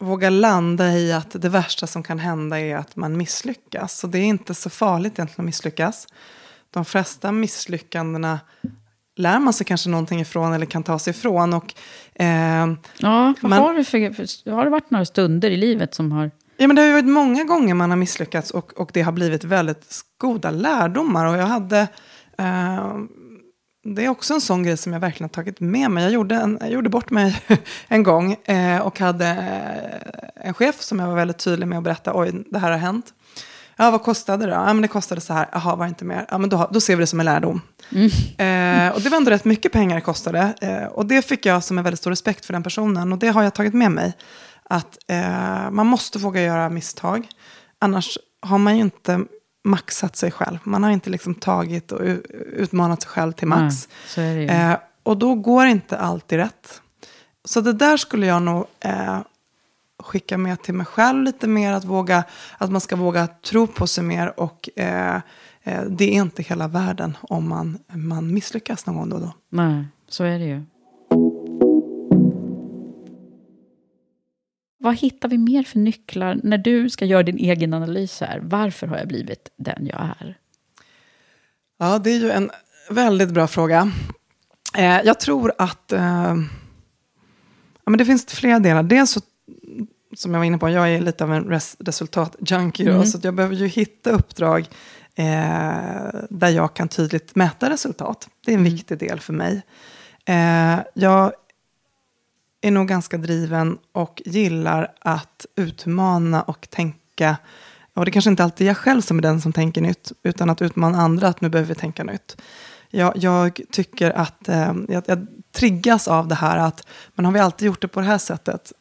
våga landa i att det värsta som kan hända är att man misslyckas. Och det är inte så farligt egentligen att misslyckas. De flesta misslyckandena lär man sig kanske någonting ifrån eller kan ta sig ifrån. Och, eh, ja, man, har, det för, har det varit några stunder i livet som har... Ja, men det har ju varit många gånger man har misslyckats och, och det har blivit väldigt goda lärdomar. Och jag hade... Eh, det är också en sån grej som jag verkligen har tagit med mig. Jag gjorde, en, jag gjorde bort mig en gång eh, och hade eh, en chef som jag var väldigt tydlig med att berätta, oj, det här har hänt. Ja, vad kostade det då? Ja, men det kostade så här. Jaha, var det inte mer? Ja, men då, då ser vi det som en lärdom. Mm. Eh, och det var ändå rätt mycket pengar det kostade. Eh, och det fick jag som en väldigt stor respekt för den personen. Och det har jag tagit med mig. Att eh, man måste våga göra misstag. Annars har man ju inte maxat sig själv. Man har inte liksom tagit och utmanat sig själv till max. Eh, och då går inte alltid rätt. Så det där skulle jag nog eh, skicka med till mig själv lite mer. Att, våga, att man ska våga tro på sig mer. Och eh, eh, det är inte hela världen om man, man misslyckas någon gång då och då. Nej, så är det ju. Vad hittar vi mer för nycklar när du ska göra din egen analys här? Varför har jag blivit den jag är? Ja, det är ju en väldigt bra fråga. Eh, jag tror att eh, ja, men det finns flera delar. Dels så, som jag var inne på, jag är lite av en res resultatjunkie. Mm. Så jag behöver ju hitta uppdrag eh, där jag kan tydligt mäta resultat. Det är en mm. viktig del för mig. Eh, jag är nog ganska driven och gillar att utmana och tänka. Och det kanske inte alltid är jag själv som är den som tänker nytt, utan att utmana andra att nu behöver vi tänka nytt. Jag, jag tycker att eh, jag, jag triggas av det här att, men har vi alltid gjort det på det här sättet?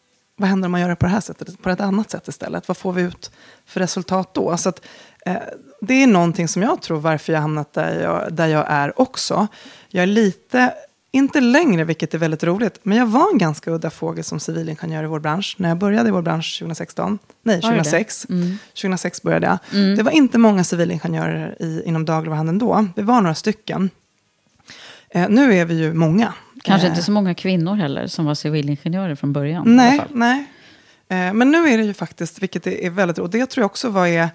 Vad händer om man gör det på det här sättet, på ett annat sätt istället? Vad får vi ut för resultat då? Så att, eh, det är någonting som jag tror varför jag hamnat där jag, där jag är också. Jag är lite inte längre, vilket är väldigt roligt. Men jag var en ganska udda fågel som civilingenjör i vår bransch. När jag började i vår bransch 2016. Nej, 2006. Mm. 2006 började jag. Mm. Det var inte många civilingenjörer i, inom dagligvaruhandeln då. Vi var några stycken. Eh, nu är vi ju många. Kanske eh. inte så många kvinnor heller som var civilingenjörer från början. Nej, nej. Eh, men nu är det ju faktiskt, vilket är, väldigt roligt. Det tror jag också var är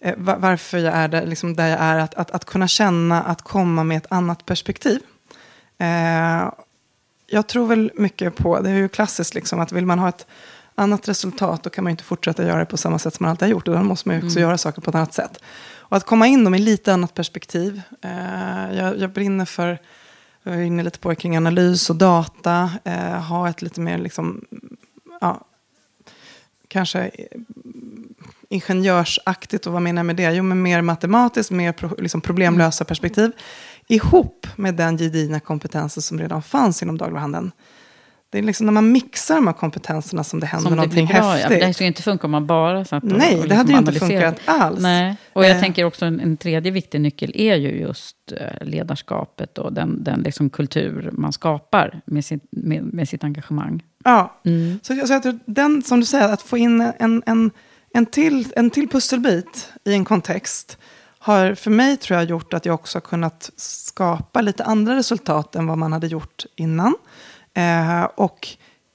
eh, varför jag är där, liksom där jag är. Att, att, att kunna känna att komma med ett annat perspektiv. Eh, jag tror väl mycket på, det är ju klassiskt liksom, att vill man ha ett annat resultat då kan man inte fortsätta göra det på samma sätt som man alltid har gjort. Och då måste man ju också mm. göra saker på ett annat sätt. Och att komma in med lite annat perspektiv. Eh, jag, jag brinner för, jag är inne lite på det kring analys och data. Eh, ha ett lite mer, liksom, ja, kanske ingenjörsaktigt. Och vad menar jag med det? Jo, men mer matematiskt, mer pro, liksom problemlösa perspektiv ihop med den gedigna kompetensen som redan fanns inom daglighandeln. Det är liksom när man mixar de här kompetenserna som det händer som någonting det bra, häftigt. Ja, det skulle inte funka om man bara satt och Nej, och det hade ju liksom inte funkat alls. Nej. Och jag eh. tänker också en, en, tredje viktig nyckel är ju just eh, ledarskapet och den, den liksom kultur man skapar med sitt, med, med sitt engagemang. Ja, mm. så, så jag tror den, som du säger, att få in en, en, en, till, en till pusselbit i en kontext har för mig tror jag gjort att jag också har kunnat skapa lite andra resultat än vad man hade gjort innan. Eh, och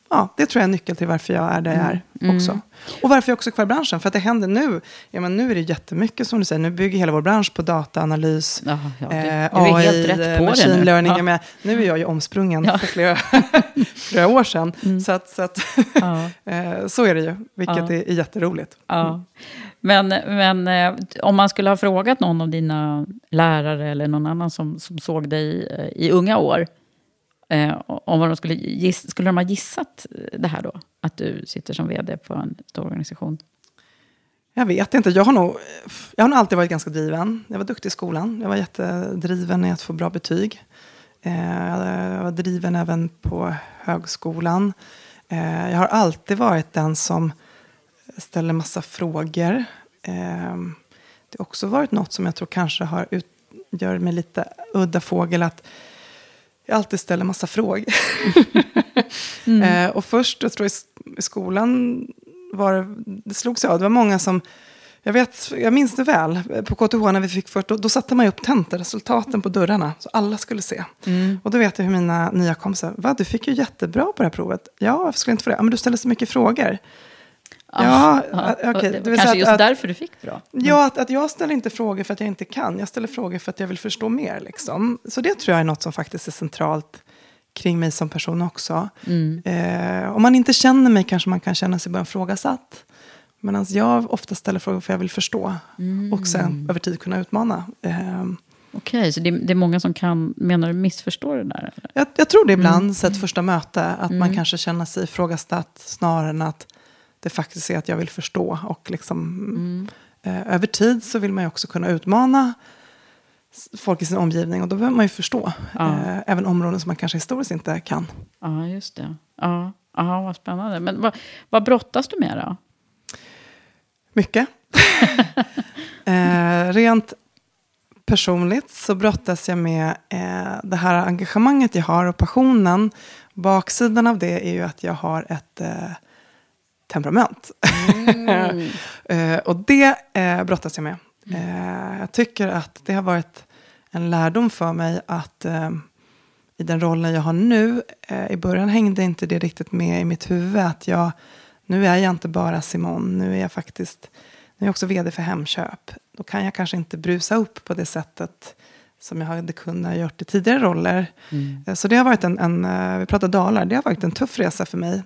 ja, det tror jag är nyckeln till varför jag är där jag är mm. också. Och varför jag också är kvar i branschen. För att det händer nu. Ja, men nu är det jättemycket som du säger. Nu bygger hela vår bransch på dataanalys. Ja, ja, eh, AI, machine learning. Ja. Med, nu är jag ju omsprungen ja. för flera, flera år sedan. Mm. Så, att, så, att eh, så är det ju. Vilket är, är jätteroligt. Ja. Men, men eh, om man skulle ha frågat någon av dina lärare eller någon annan som, som såg dig eh, i unga år Eh, om de skulle, giss, skulle de ha gissat det här då? Att du sitter som vd på en stor organisation? Jag vet inte. Jag har, nog, jag har nog alltid varit ganska driven. Jag var duktig i skolan. Jag var jättedriven i att få bra betyg. Eh, jag var driven även på högskolan. Eh, jag har alltid varit den som ställer massa frågor. Eh, det har också varit något som jag tror kanske har ut, gör mig lite udda fågel. att jag alltid ställer massa frågor. mm. eh, och först, jag tror i, i skolan var det, det slogs av, det var många som jag, vet, jag minns det väl, på KTH när vi fick först, då, då satte man upp tenteresultaten på dörrarna, så alla skulle se. Mm. Och då vet jag hur mina nya kompisar, va, du fick ju jättebra på det här provet. Ja, varför skulle jag inte få det? Ja, men du ställer så mycket frågor. Ja, ja. Okay. Kanske att, just att, därför du fick bra. Mm. Ja, att, att jag ställer inte frågor för att jag inte kan. Jag ställer frågor för att jag vill förstå mer. Liksom. Så det tror jag är något som faktiskt är centralt kring mig som person också. Mm. Eh, om man inte känner mig kanske man kan känna sig bara ifrågasatt. Medan jag ofta ställer frågor för att jag vill förstå. Mm. Och sen över tid kunna utmana. Eh, Okej, okay, så det, det, är många som kan, menar du, missförstå det där? Jag, jag, tror det ibland, mm. sett första möte. Att man mm. kanske känner sig ifrågasatt snarare än att det faktiskt är att jag vill förstå. Och liksom, mm. eh, över tid så vill man ju också kunna utmana folk i sin omgivning. Och då behöver man ju förstå. Ja. Eh, även områden som man kanske historiskt inte kan. Ja, just det. Ja, Aha, vad spännande. Men vad, vad brottas du med då? Mycket. eh, rent personligt så brottas jag med eh, det här engagemanget jag har och passionen. Baksidan av det är ju att jag har ett eh, temperament. Mm. eh, och det eh, brottas jag med. Eh, jag tycker att det har varit en lärdom för mig att eh, i den rollen jag har nu, eh, i början hängde inte det riktigt med i mitt huvud. Att jag, nu är jag inte bara Simon, nu är jag faktiskt nu är jag också vd för Hemköp. Då kan jag kanske inte brusa upp på det sättet som jag hade kunnat gjort i tidigare roller. Mm. Eh, så det har varit en, en, eh, vi pratar dalar, det har varit en tuff resa för mig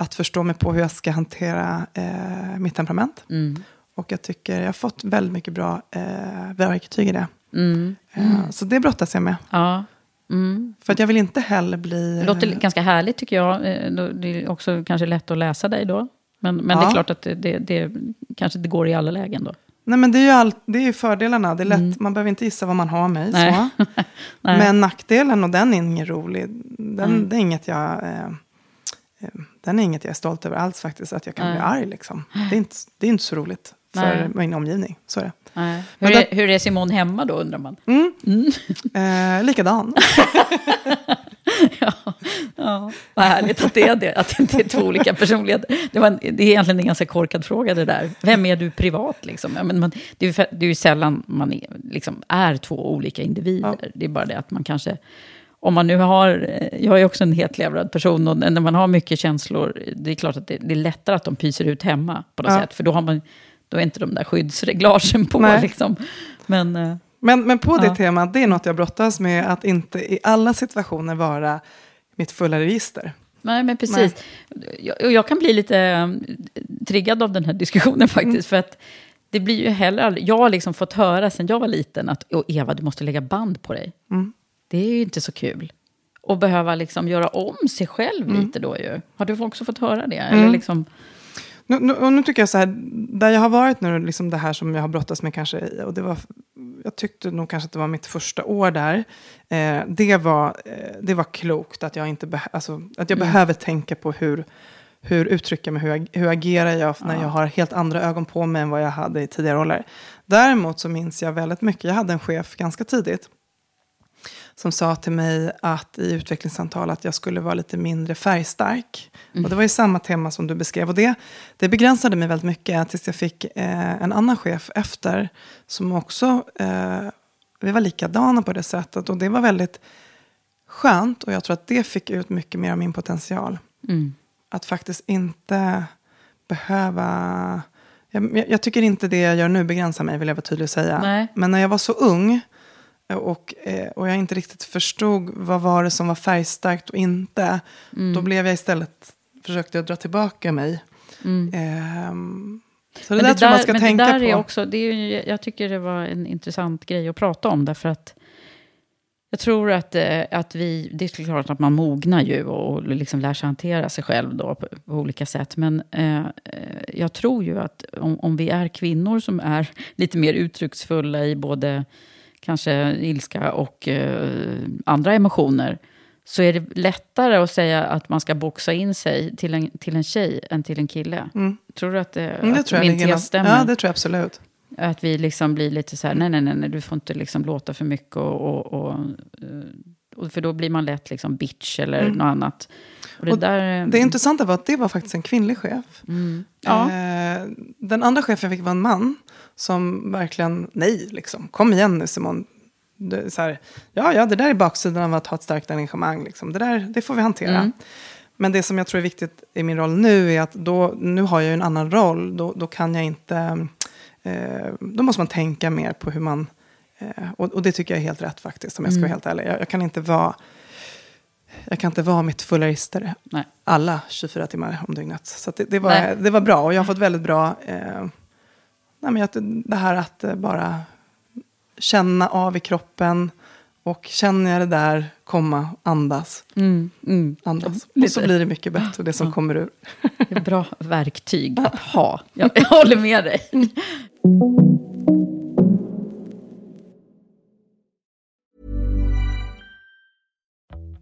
att förstå mig på hur jag ska hantera eh, mitt temperament. Mm. Och jag tycker jag har fått väldigt mycket bra eh, verktyg i det. Mm. Eh, så det brottas jag med. Ja. Mm. För att jag vill inte heller bli... Det låter ganska härligt tycker jag. Eh, det är också kanske lätt att läsa dig då. Men, men ja. det är klart att det, det, det kanske inte går i alla lägen då. Nej, men det är ju, all, det är ju fördelarna. Det är lätt, mm. Man behöver inte gissa vad man har mig. Så. men nackdelen, och den är ingen rolig, den, mm. det är inget jag... Eh, Eh, den är inget jag är stolt över alls faktiskt, att jag kan Nej. bli arg. Liksom. Det, är inte, det är inte så roligt för Nej. min omgivning. Så är det. Hur, är, hur är Simon hemma då, undrar man? Mm. Mm. Eh, likadan. ja, ja, vad härligt att det är det, att det inte är två olika personligheter. Det, var, det är egentligen en ganska korkad fråga det där. Vem är du privat liksom? Ja, men man, det, är, det är ju sällan man är, liksom, är två olika individer. Ja. Det är bara det att man kanske om man nu har, jag är också en hetlevrad person och när man har mycket känslor, det är klart att det, det är lättare att de pyser ut hemma på något ja. sätt. För då, har man, då är inte de där skyddsreglagen på. Liksom. Men, eh, men, men på det ja. temat, det är något jag brottas med, att inte i alla situationer vara mitt fulla register. Nej, men precis. Nej. Jag, jag kan bli lite eh, triggad av den här diskussionen faktiskt. Mm. För att det blir ju heller jag har liksom fått höra sen jag var liten att Eva, du måste lägga band på dig. Mm. Det är ju inte så kul. Och behöva liksom göra om sig själv mm. lite då ju. Har du också fått höra det? Mm. Eller liksom... Nu, nu, och nu tycker jag så här, där jag har varit nu, liksom det här som jag har brottats med kanske, och det var, jag tyckte nog kanske att det var mitt första år där, eh, det, var, eh, det var klokt att jag, inte beh- alltså, att jag mm. behöver tänka på hur, hur uttrycker jag mig, hur, hur agerar jag när ja. jag har helt andra ögon på mig än vad jag hade i tidigare roller. Däremot så minns jag väldigt mycket, jag hade en chef ganska tidigt, som sa till mig att i utvecklingssamtal att jag skulle vara lite mindre färgstark. Mm. Och det var ju samma tema som du beskrev. Och det, det begränsade mig väldigt mycket tills jag fick eh, en annan chef efter. Som också, eh, vi var likadana på det sättet. Och det var väldigt skönt. Och jag tror att det fick ut mycket mer av min potential. Mm. Att faktiskt inte behöva... Jag, jag, tycker inte det jag gör nu begränsar mig, vill jag vara tydlig och säga. Nej. Men när jag var så ung och, eh, och jag inte riktigt förstod vad var det som var färgstarkt och inte. Mm. Då blev jag istället, försökte jag dra tillbaka mig. Mm. Um, så det men där det tror jag man ska tänka det där på. Är också, det är ju, jag tycker det var en intressant grej att prata om. Därför att jag tror att, eh, att vi, det är klart att man mognar ju och liksom lär sig hantera sig själv då på, på olika sätt. Men eh, jag tror ju att om, om vi är kvinnor som är lite mer uttrycksfulla i både kanske ilska och eh, andra emotioner, så är det lättare att säga att man ska boxa in sig till en, till en tjej än till en kille. Mm. Tror du att, det, mm, det att tror min tes stämmer? Ja, det tror jag absolut. Att vi liksom blir lite så här, nej, nej, nej, nej du får inte liksom låta för mycket och, och, och uh, För då blir man lätt liksom bitch eller Mm. något annat. Och det, Och där, Det intressanta var att det var faktiskt en kvinnlig chef. Mm. Ja. Eh, den andra chefen jag fick var en man som verkligen, nej, liksom, kom igen nu Simon. Är så här, ja, ja, det där är baksidan av att ha ett starkt engagemang. Liksom. Det, där, det får vi hantera. Mm. Men det som jag tror är viktigt i min roll nu är att då, nu har jag ju en annan roll. Då, då kan jag inte, eh, då måste man tänka mer på hur man, eh, och, och det tycker jag är helt rätt faktiskt, om jag ska vara helt ärlig. Jag, jag kan inte vara, jag kan inte vara mitt fulleristare Nej. alla 24 timmar om dygnet. Så det, det, var, Nej. det var bra och jag har fått väldigt bra, eh, nej men det här att eh, bara känna av i kroppen och känner jag det där komma, andas, Mm, mm. andas. Och så blir det mycket bättre, det som kommer ur. Det är bra verktyg att ha. Jag, jag håller med dig.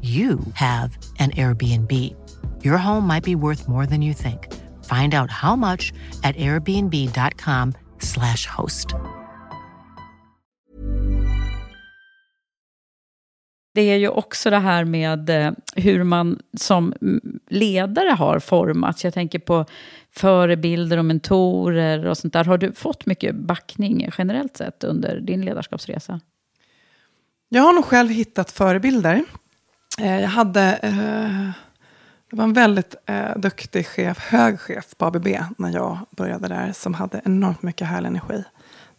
you have an Airbnb. Your home might be worth more than you think. Find out how much at airbnb.com/slash host. Det är ju också det här med eh, hur man som ledare har formats. Jag tänker på förebilder och mentorer och sånt där. Har du fått mycket backning generellt sett under din ledarskapsresa? Jag har nog själv hittat förebilder. Eh, jag hade, eh, det var en väldigt eh, duktig chef, hög chef på ABB när jag började där, som hade enormt mycket härlig energi.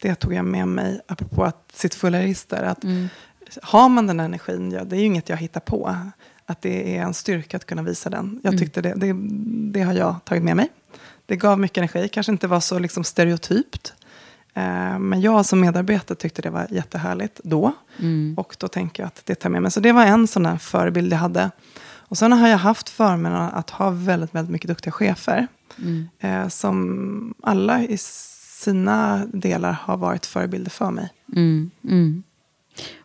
Det tog jag med mig, apropå att sitt fullerister, att har man den energin, ja, det är ju inget jag hittar på, att det är en styrka att kunna visa den. Jag tyckte det, det, det har jag tagit med mig. Det gav mycket energi, kanske inte var så liksom stereotypt. Eh, Men jag som medarbetare tyckte det var jättehärligt då. Och då tänker jag att det tar med mig. Så det var en sån där förebild jag hade. Och sen har jag haft förmånen att ha väldigt, väldigt mycket duktiga chefer. Eh, som alla i sina delar har varit förebilder för mig. Mm, mm.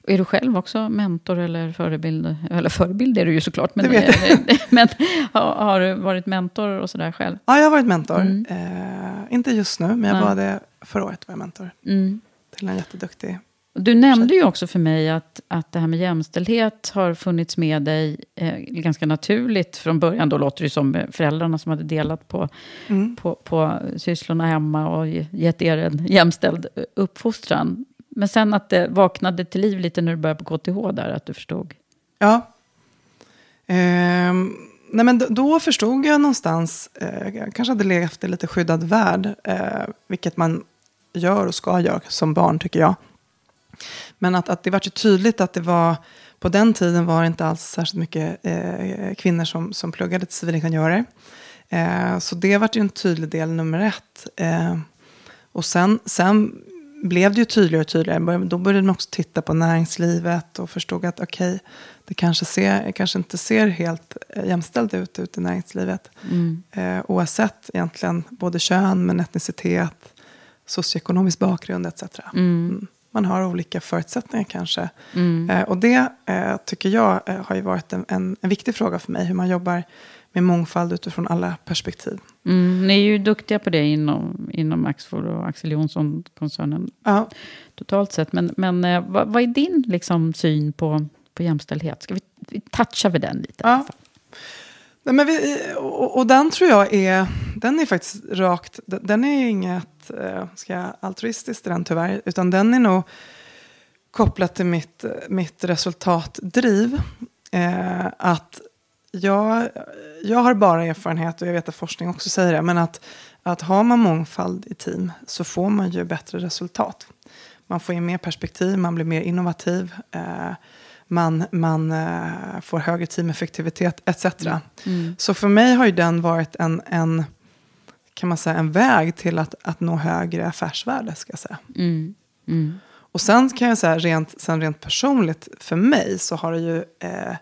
Är du själv också mentor eller förebild? Eller förebild är du ju såklart. Men, Det vet men har, har du varit mentor och sådär själv? Ja, jag har varit mentor. Eh, inte just nu, men jag Nej. var det förra året var jag mentor. Mm. Till en jätteduktig. Du nämnde ju också för mig att, att det här med jämställdhet har funnits med dig eh, ganska naturligt från början. Då låter det som eh, föräldrarna som hade delat på, Mm. på, på sysslorna hemma och ge- gett er en jämställd eh, uppfostran. Men sen att det vaknade till liv lite när du började på KTH där, att du förstod. Ja. Ehm, nej men då förstod jag någonstans, eh, jag kanske hade levt i lite skyddad värld, eh, vilket man gör och ska göra som barn tycker jag. Men att, att det var ju tydligt att det var, på den tiden var det inte alls särskilt mycket eh, kvinnor som, som pluggade till civilingenjörer. Eh, så det var ju en tydlig del nummer ett. Eh, och sen, sen blev det ju tydligare och tydligare. Då började man också titta på näringslivet och förstod att okej, okay, det kanske, ser, kanske inte ser helt eh, jämställt ut ute i näringslivet. Mm. Eh, oavsett egentligen både kön, men etnicitet, socioekonomisk bakgrund etc. Mm. Mm. Man har olika förutsättningar kanske. Mm. Eh, och det eh, tycker jag eh, har ju varit en, en, en viktig fråga för mig. Hur man jobbar med mångfald utifrån alla perspektiv. Mm, ni är ju duktiga på det inom, inom Axfood och Axel Jonsson-koncernen. Ja. Totalt sett. Men, men eh, vad, vad, är din liksom, syn på, på jämställdhet? Ska vi, vi toucha vid den lite? Ja. Nej, men vi, och, och, den tror jag är, den är faktiskt rakt, den är inget eh, ska jag, altruistiskt den tyvärr, utan den är nog kopplat till mitt, mitt resultatdriv. Eh, att jag, jag har bara erfarenhet, och jag vet att forskning också säger det, men att, att har man mångfald i team så får man ju bättre resultat. Man får in mer perspektiv, man blir mer innovativ, eh, man, man eh, får högre teameffektivitet etc. Mm. Mm. Så för mig har ju den varit en, en, kan man säga, en väg till att, att nå högre affärsvärde. Ska jag säga. Mm. mm. Och sen kan jag säga rent, sen rent personligt, för mig så har det ju eh,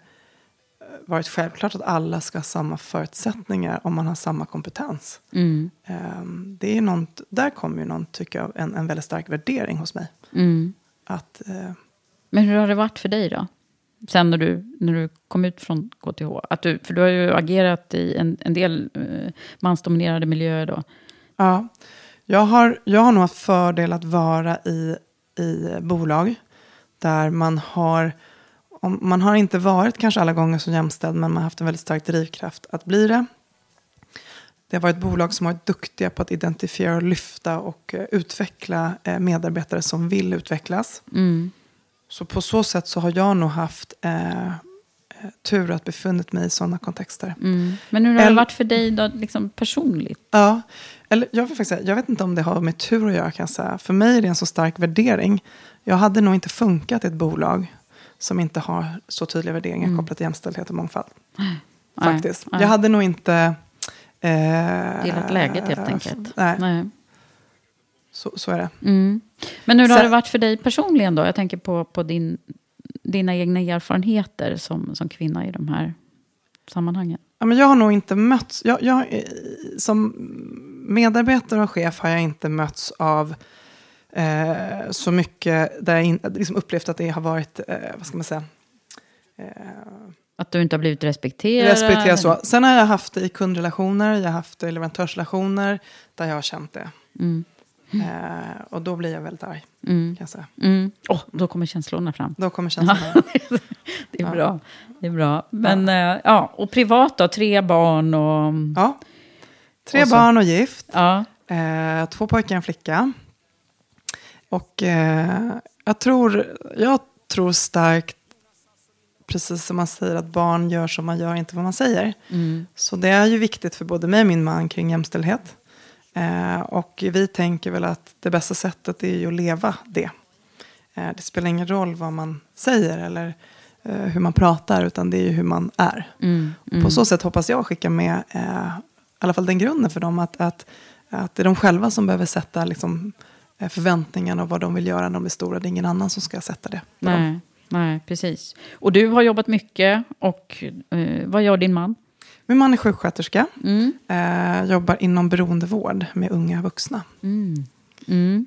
varit självklart att alla ska ha samma förutsättningar om man har samma kompetens. Mm. Um, det är något, där kommer ju någon, tycker jag, en, en väldigt stark värdering hos mig. Mm. Att, uh, Men hur har det varit för dig då? Sen när du, när du kom ut från KTH? Att du, för du har ju agerat i en, en del uh, mansdominerade miljöer då. Ja, jag har, jag har nog haft fördel att vara i, i bolag där man har om, man har inte varit kanske alla gånger så jämställd, men man har haft en väldigt stark drivkraft att bli det. Det har varit bolag som har varit duktiga på att identifiera, lyfta och uh, utveckla uh, medarbetare som vill utvecklas. Mm. Så på så sätt så har jag nog haft uh, tur att befunnit mig i sådana kontexter. Mm. Men hur har det varit för dig då, liksom personligt? Ja, eller jag, faktiskt säga, jag vet inte om det har med tur att göra kan jag säga. För mig är det en så stark värdering. Jag hade nog inte funkat i ett bolag som inte har så tydliga värderingar mm. kopplat till jämställdhet och mångfald. Nej, Faktiskt. Nej. Jag hade nog inte... Eh, Gillat läget helt enkelt. Nej. nej. Så, så är det. Mm. Men hur har det varit för dig personligen då? Jag tänker på, på din, dina egna erfarenheter som, som kvinna i de här sammanhangen. Ja, men jag har nog inte mötts... Jag, jag, som medarbetare och chef har jag inte mötts av eh, så mycket där jag in, liksom upplevt att det har varit, eh, vad ska man säga, eh, att du inte har blivit respekterad? Respekterad så. Sen har jag haft det i kundrelationer, jag har haft det i leverantörsrelationer där jag har känt det. Mm. Eh, och då blir jag väldigt arg, mm. kan jag säga. Mm. Oh, då kommer känslorna fram. Då kommer känslorna fram. det är bra. Det är bra. Men ja. Eh, ja, och privat då? Tre barn och... Ja, tre och barn och gift. Ja. Eh, två pojkar och en flicka. Och eh, jag, tror, jag tror starkt, precis som man säger, att barn gör som man gör, inte vad man säger. Mm. Så det är ju viktigt för både mig och min man kring jämställdhet. Eh, och vi tänker väl att det bästa sättet är ju att leva det. Eh, det spelar ingen roll vad man säger eller eh, hur man pratar, utan det är ju hur man är. Mm. Mm. På så sätt hoppas jag skicka med eh, i alla fall den grunden för dem, att, att, att det är de själva som behöver sätta liksom, förväntningarna och vad de vill göra när de blir stora. Det är ingen annan som ska sätta det nej, dem. Nej, precis. Och du har jobbat mycket. Och eh, vad gör din man? Min man är sjuksköterska. Mm. Eh, jobbar inom beroendevård med unga vuxna. Mm. Mm.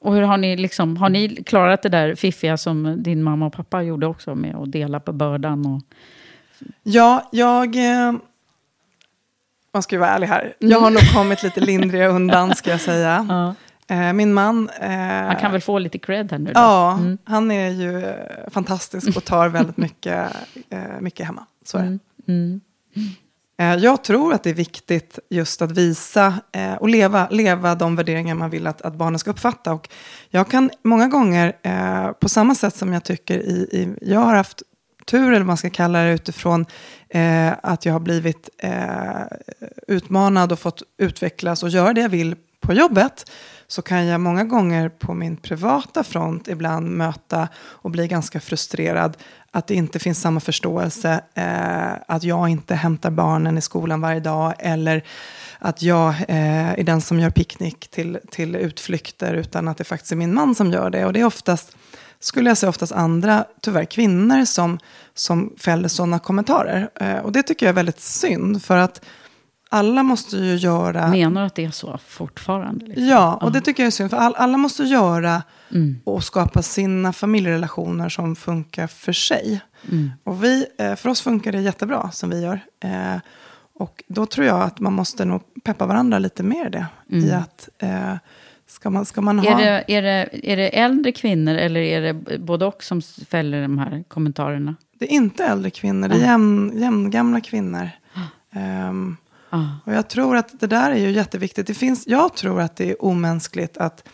Och hur har ni, liksom, har ni klarat det där fiffiga som din mamma och pappa gjorde också med att dela på bördan? Och... Ja, jag... Eh, man ska ju vara ärlig här. Jag har nog kommit lite lindrigare undan, ska jag säga. Ja. Eh, min man... Eh, han kan väl få lite cred här nu? Då? Ja, mm. han är ju eh, fantastisk och tar väldigt mycket, eh, mycket hemma. Så. Mm. Mm. Jag tror att det är viktigt just att visa och leva, leva de värderingar man vill att, att barnen ska uppfatta. Och jag kan många gånger, på samma sätt som jag tycker i, i jag har haft tur, eller vad man ska kalla det, utifrån eh, att jag har blivit eh, utmanad och fått utvecklas och göra det jag vill på jobbet, så kan jag många gånger på min privata front ibland möta och bli ganska frustrerad att det inte finns samma förståelse, eh, att jag inte hämtar barnen i skolan varje dag eller att jag eh, är den som gör picknick till, till utflykter utan att det faktiskt är min man som gör det. Och det är oftast, skulle jag säga, oftast andra, tyvärr kvinnor som, som fäller sådana kommentarer. Eh, och det tycker jag är väldigt synd, för att alla måste ju göra... Menar du att det är så fortfarande? Liksom? Ja, och det tycker jag är synd. För all, alla måste göra mm. och skapa sina familjerelationer som funkar för sig. Mm. Och vi, eh, för oss funkar det jättebra som vi gör. Eh, och då tror jag att man måste nog peppa varandra lite mer det. Mm. I att eh, ska man, ska man ha... Är det, är, det, är det äldre kvinnor eller är det både och som fäller de här kommentarerna? Det är inte äldre kvinnor, det är jämn, jämngamla kvinnor. Um, ah. Och jag tror att det där är ju jätteviktigt. Det finns, jag tror att det är omänskligt att,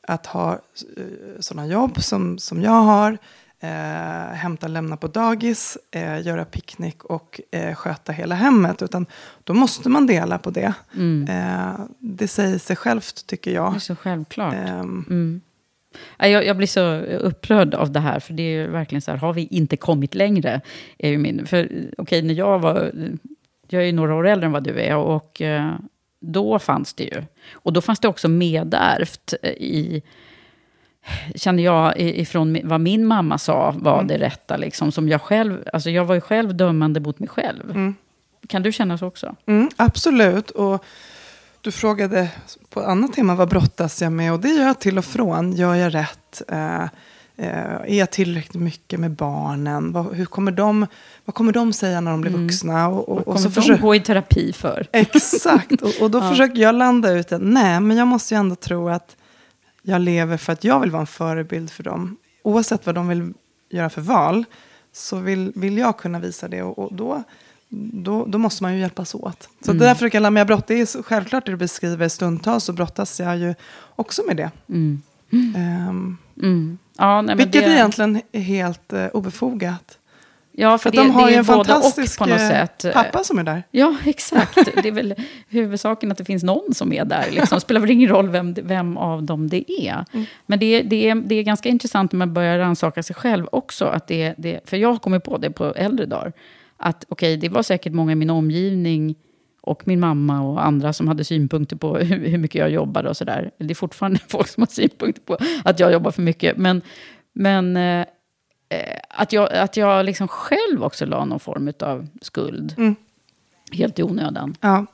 att ha uh, sådana jobb som, som jag har eh, hämta och lämna på dagis, eh, göra picknick och eh, sköta hela hemmet. Utan då måste man dela på det. Mm. Eh, det säger sig självt, tycker jag. Det är så självklart. Ehm. Mm. Jag, jag, blir så upprörd av det här, för det är verkligen så här, har vi inte kommit längre? Är ju min, för okej, okay, när jag var, jag är ju några år äldre än vad du är, och eh, då fanns det ju. Och då fanns det också medärvt i känner jag ifrån vad min mamma sa var mm. det rätta. Liksom, som jag, själv, alltså jag var ju själv dömande mot mig själv. Mm. Kan du känna så också? Mm, absolut. Och du frågade på ett annat tema, vad brottas jag med? Och det gör jag till och från. Gör jag rätt? Eh, eh, är jag tillräckligt mycket med barnen? Vad, hur kommer de, vad kommer de säga när de blir mm. vuxna? Och, och, vad kommer och så de försöker... gå i terapi för? Exakt. Och, och då ja. försöker jag landa ut att nej, men jag måste ju ändå tro att jag lever för att jag vill vara en förebild för dem. Oavsett vad de vill göra för val så vill, vill jag kunna visa det. Och, och då, då, då, måste man ju hjälpas åt. Så mm. det där försöker jag lära mig brott. Det är självklart det du beskriver stundtals så brottas jag ju också med det. Mm. Um, mm. Ja, nej, vilket det... egentligen är helt uh, obefogat. Ja, för, för det, de har det ju en fantastisk på något eh, sätt. pappa som är där. Ja, exakt. det är väl huvudsaken att det finns någon som är där. Liksom. Det spelar väl ingen roll vem, vem av dem det är. Mm. Men det, det, är, det är ganska intressant när man börjar rannsaka sig själv också. Att det, det, för jag har kommit på det på äldre dagar. Att okej, okay, det var säkert många i min omgivning och min mamma och andra som hade synpunkter på hur, hur mycket jag jobbade och sådär. Det är fortfarande folk som har synpunkter på att jag jobbar för mycket. Men, men eh, Eh, att jag, att jag liksom själv också la någon form av skuld. Mm. Helt i onödan. Ja.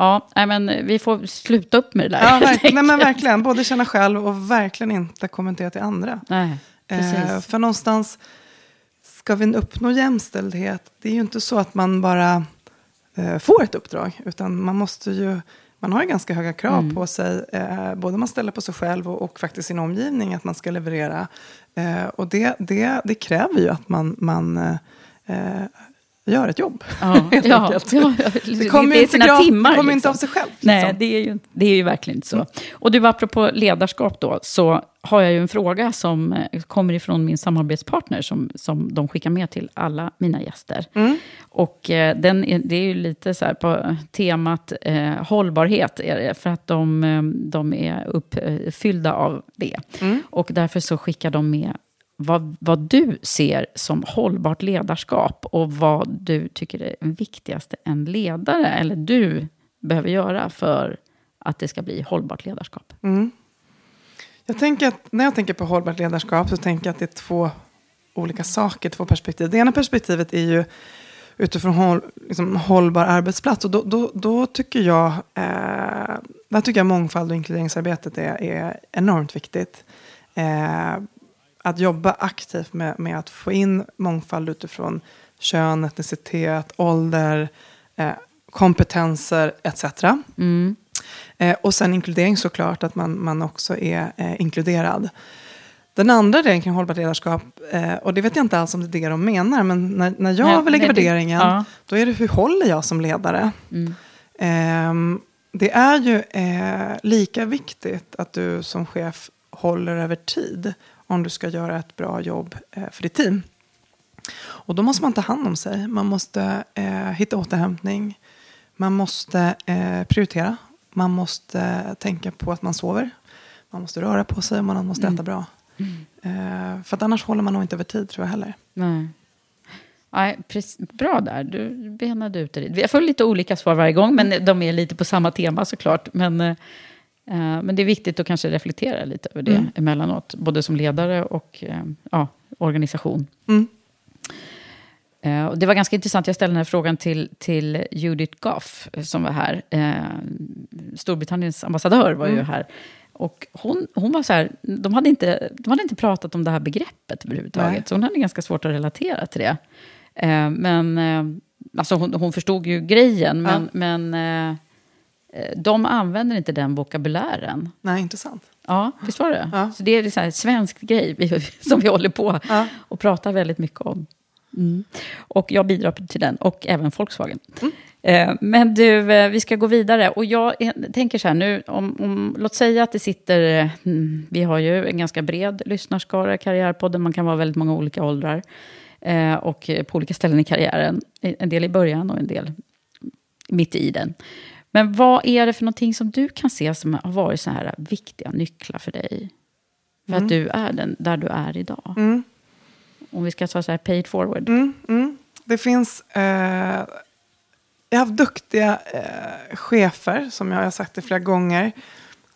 Ja, men vi får sluta upp med det där. Ja, verkligen, nej, men verkligen. Både känna själv och verkligen inte kommentera till andra. Nej, eh, för någonstans, ska vi uppnå jämställdhet, det är ju inte så att man bara får ett uppdrag. Utan man måste ju man har ju ganska höga krav mm. på sig, eh, både man ställer på sig själv och, och, faktiskt sin omgivning, att man ska leverera. Eh, och det, det, det kräver ju att man, man eh, gör ett jobb. Ja, ja, ja, det kommer ju inte, grad, timmar, kommer liksom. inte av sig själv. Liksom. Nej, det är, ju, det är ju verkligen inte så. Mm. Och du, apropå ledarskap då, så har jag ju en fråga som eh, kommer ifrån min samarbetspartner, som, som de skickar med till alla mina gäster. Mm. Och eh, den är, det är ju lite så här på temat eh, hållbarhet, är det, för att de, eh, de är uppfyllda av det. Mm. Och därför så skickar de med vad, vad du ser som hållbart ledarskap och vad du tycker är viktigaste en ledare, eller du behöver göra för att det ska bli hållbart ledarskap. Mm. Jag tänker att när jag tänker på hållbart ledarskap så tänker jag att det är två olika saker, två perspektiv. Det ena perspektivet är ju utifrån håll, liksom, hållbar arbetsplats. Och då, då, då tycker jag, eh, där tycker jag mångfald och inkluderingsarbetet är, är enormt viktigt. Eh, att jobba aktivt med, med att få in mångfald utifrån kön, etnicitet, ålder, eh, kompetenser etc. Mm. Eh, och sen inkludering såklart, att man, man också är eh, inkluderad. Den andra delen kring hållbart ledarskap, eh, och det vet jag inte alls om det är det de menar, men när, när jag nej, lägger nej, värderingen, ja. då är det hur håller jag som ledare? Mm. Eh, det är ju eh, lika viktigt att du som chef håller över tid om du ska göra ett bra jobb eh, för ditt team. Och då måste man ta hand om sig. Man måste eh, hitta återhämtning. Man måste eh, prioritera. Man måste tänka på att man sover. Man måste röra på sig och man måste äta bra. Eh, för annars håller man nog inte över tid tror jag heller. Nej. Nej, precis, bra där, du benade ut det. Jag får lite olika svar varje gång, men de är lite på samma tema såklart. Men, eh, men det är viktigt att kanske reflektera lite över det Mm. emellanåt. Både som ledare och eh, ja, organisation. Mm. Eh, och det var ganska intressant, jag ställde den här frågan till, till Judith Goff, eh, som var här. Eh, Storbritanniens ambassadör var ju Mm. här. Och hon, hon var så här, de hade, inte, de hade inte pratat om det här begreppet överhuvudtaget. Nej. Så hon hade ganska svårt att relatera till det. Eh, men eh, alltså hon, hon förstod ju grejen, men, men eh, eh, de använder inte den vokabulären. Nej, intressant. Ja, visst var det? Ja. Så det är så här svensk grej som vi håller på Ja. och pratar väldigt mycket om. Mm. Och jag bidrar till den, och även Volkswagen. Mm. Eh, men du, eh, vi ska gå vidare. Och jag eh, tänker så här nu, om, om, låt säga att det sitter, eh, mm, vi har ju en ganska bred lyssnarskara i Karriärpodden, man kan vara väldigt många olika åldrar. Eh, och eh, på olika ställen i karriären. En del i början och en del mitt i den. Men vad är det för någonting som du kan se som har varit så här viktiga nycklar för dig? För att du är den där du är idag. Mm. Om vi ska ta så här pay it forward. Mm, mm. Det finns... Eh, jag har haft duktiga eh, chefer, som jag har sagt det flera gånger,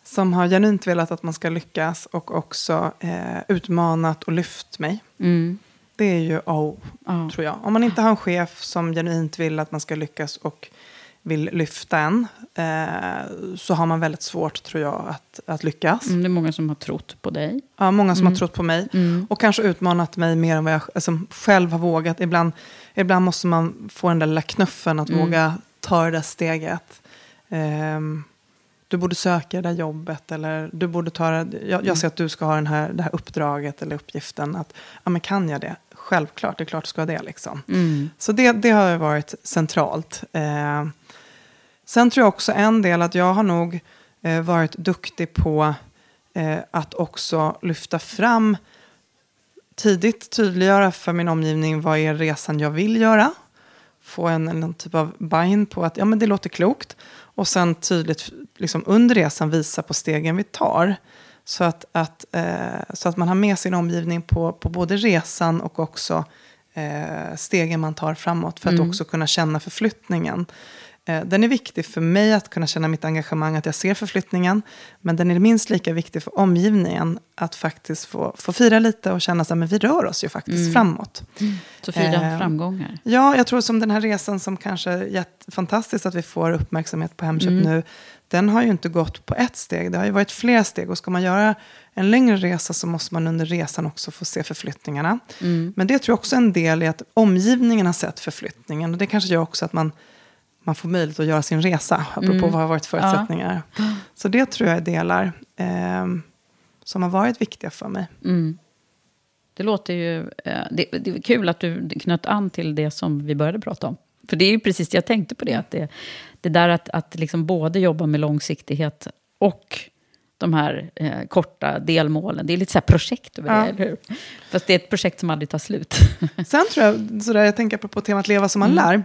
som har genuint velat att man ska lyckas och också eh, utmanat och lyft mig. Mm. Det är ju A och O, Ja. tror jag. Om man inte har en chef som genuint vill att man ska lyckas och vill lyfta en, eh, så har man väldigt svårt, tror jag, att, att lyckas. Mm, det är många som har trott på dig. Ja, många som har trott på mig. Mm. Och kanske utmanat mig mer än vad jag alltså, själv har vågat. Ibland, ibland måste man få den där lilla knuffen att Mm. våga ta det där steget. Ehm, du borde söka det där jobbet. Eller du borde ta det, jag, Mm. jag ser att du ska ha den här, det här uppdraget eller uppgiften. Att, ja, men kan jag det? Självklart, det är klart du ska ha det. Liksom. Mm. Så det, det har varit centralt. Eh, sen tror jag också en del att jag har nog eh, varit duktig på eh, att också lyfta fram tidigt tydliggöra för min omgivning vad är resan jag vill göra. Få en, en typ av buy-in på att ja, men det låter klokt. Och sen tydligt liksom, under resan visa på stegen vi tar. Så att, att, eh, så att man har med sin omgivning på, på både resan och också eh, stegen man tar framåt. För att också kunna känna förflyttningen. Eh, den är viktig för mig att kunna känna mitt engagemang, att jag ser förflyttningen. Men den är minst lika viktig för omgivningen att faktiskt få, få fira lite och känna att vi rör oss ju faktiskt framåt. Så fira Eh, framgångar. Ja, jag tror som den här resan som kanske är fantastiskt att vi får uppmärksamhet på Hemköp nu. Den har ju inte gått på ett steg, det har ju varit flera steg. Och ska man göra en längre resa så måste man under resan också få se förflyttningarna. Men det tror jag också är en del i att omgivningen har sett förflyttningen. Och det kanske gör också att man, man får möjlighet att göra sin resa, apropå vad har varit förutsättningar. Så det tror jag är delar eh, som har varit viktiga för mig. Mm. Det låter ju... eh, Det, det är kul att du knöt an till det som vi började prata om. För det är ju precis det jag tänkte på det. Att det, det där att, att liksom både jobba med långsiktighet och de här eh, korta delmålen. Det är lite så projekt över Ja. det, eller hur? Fast det är ett projekt som aldrig tar slut. Sen tror jag, sådär, jag tänker på temat leva som man lär.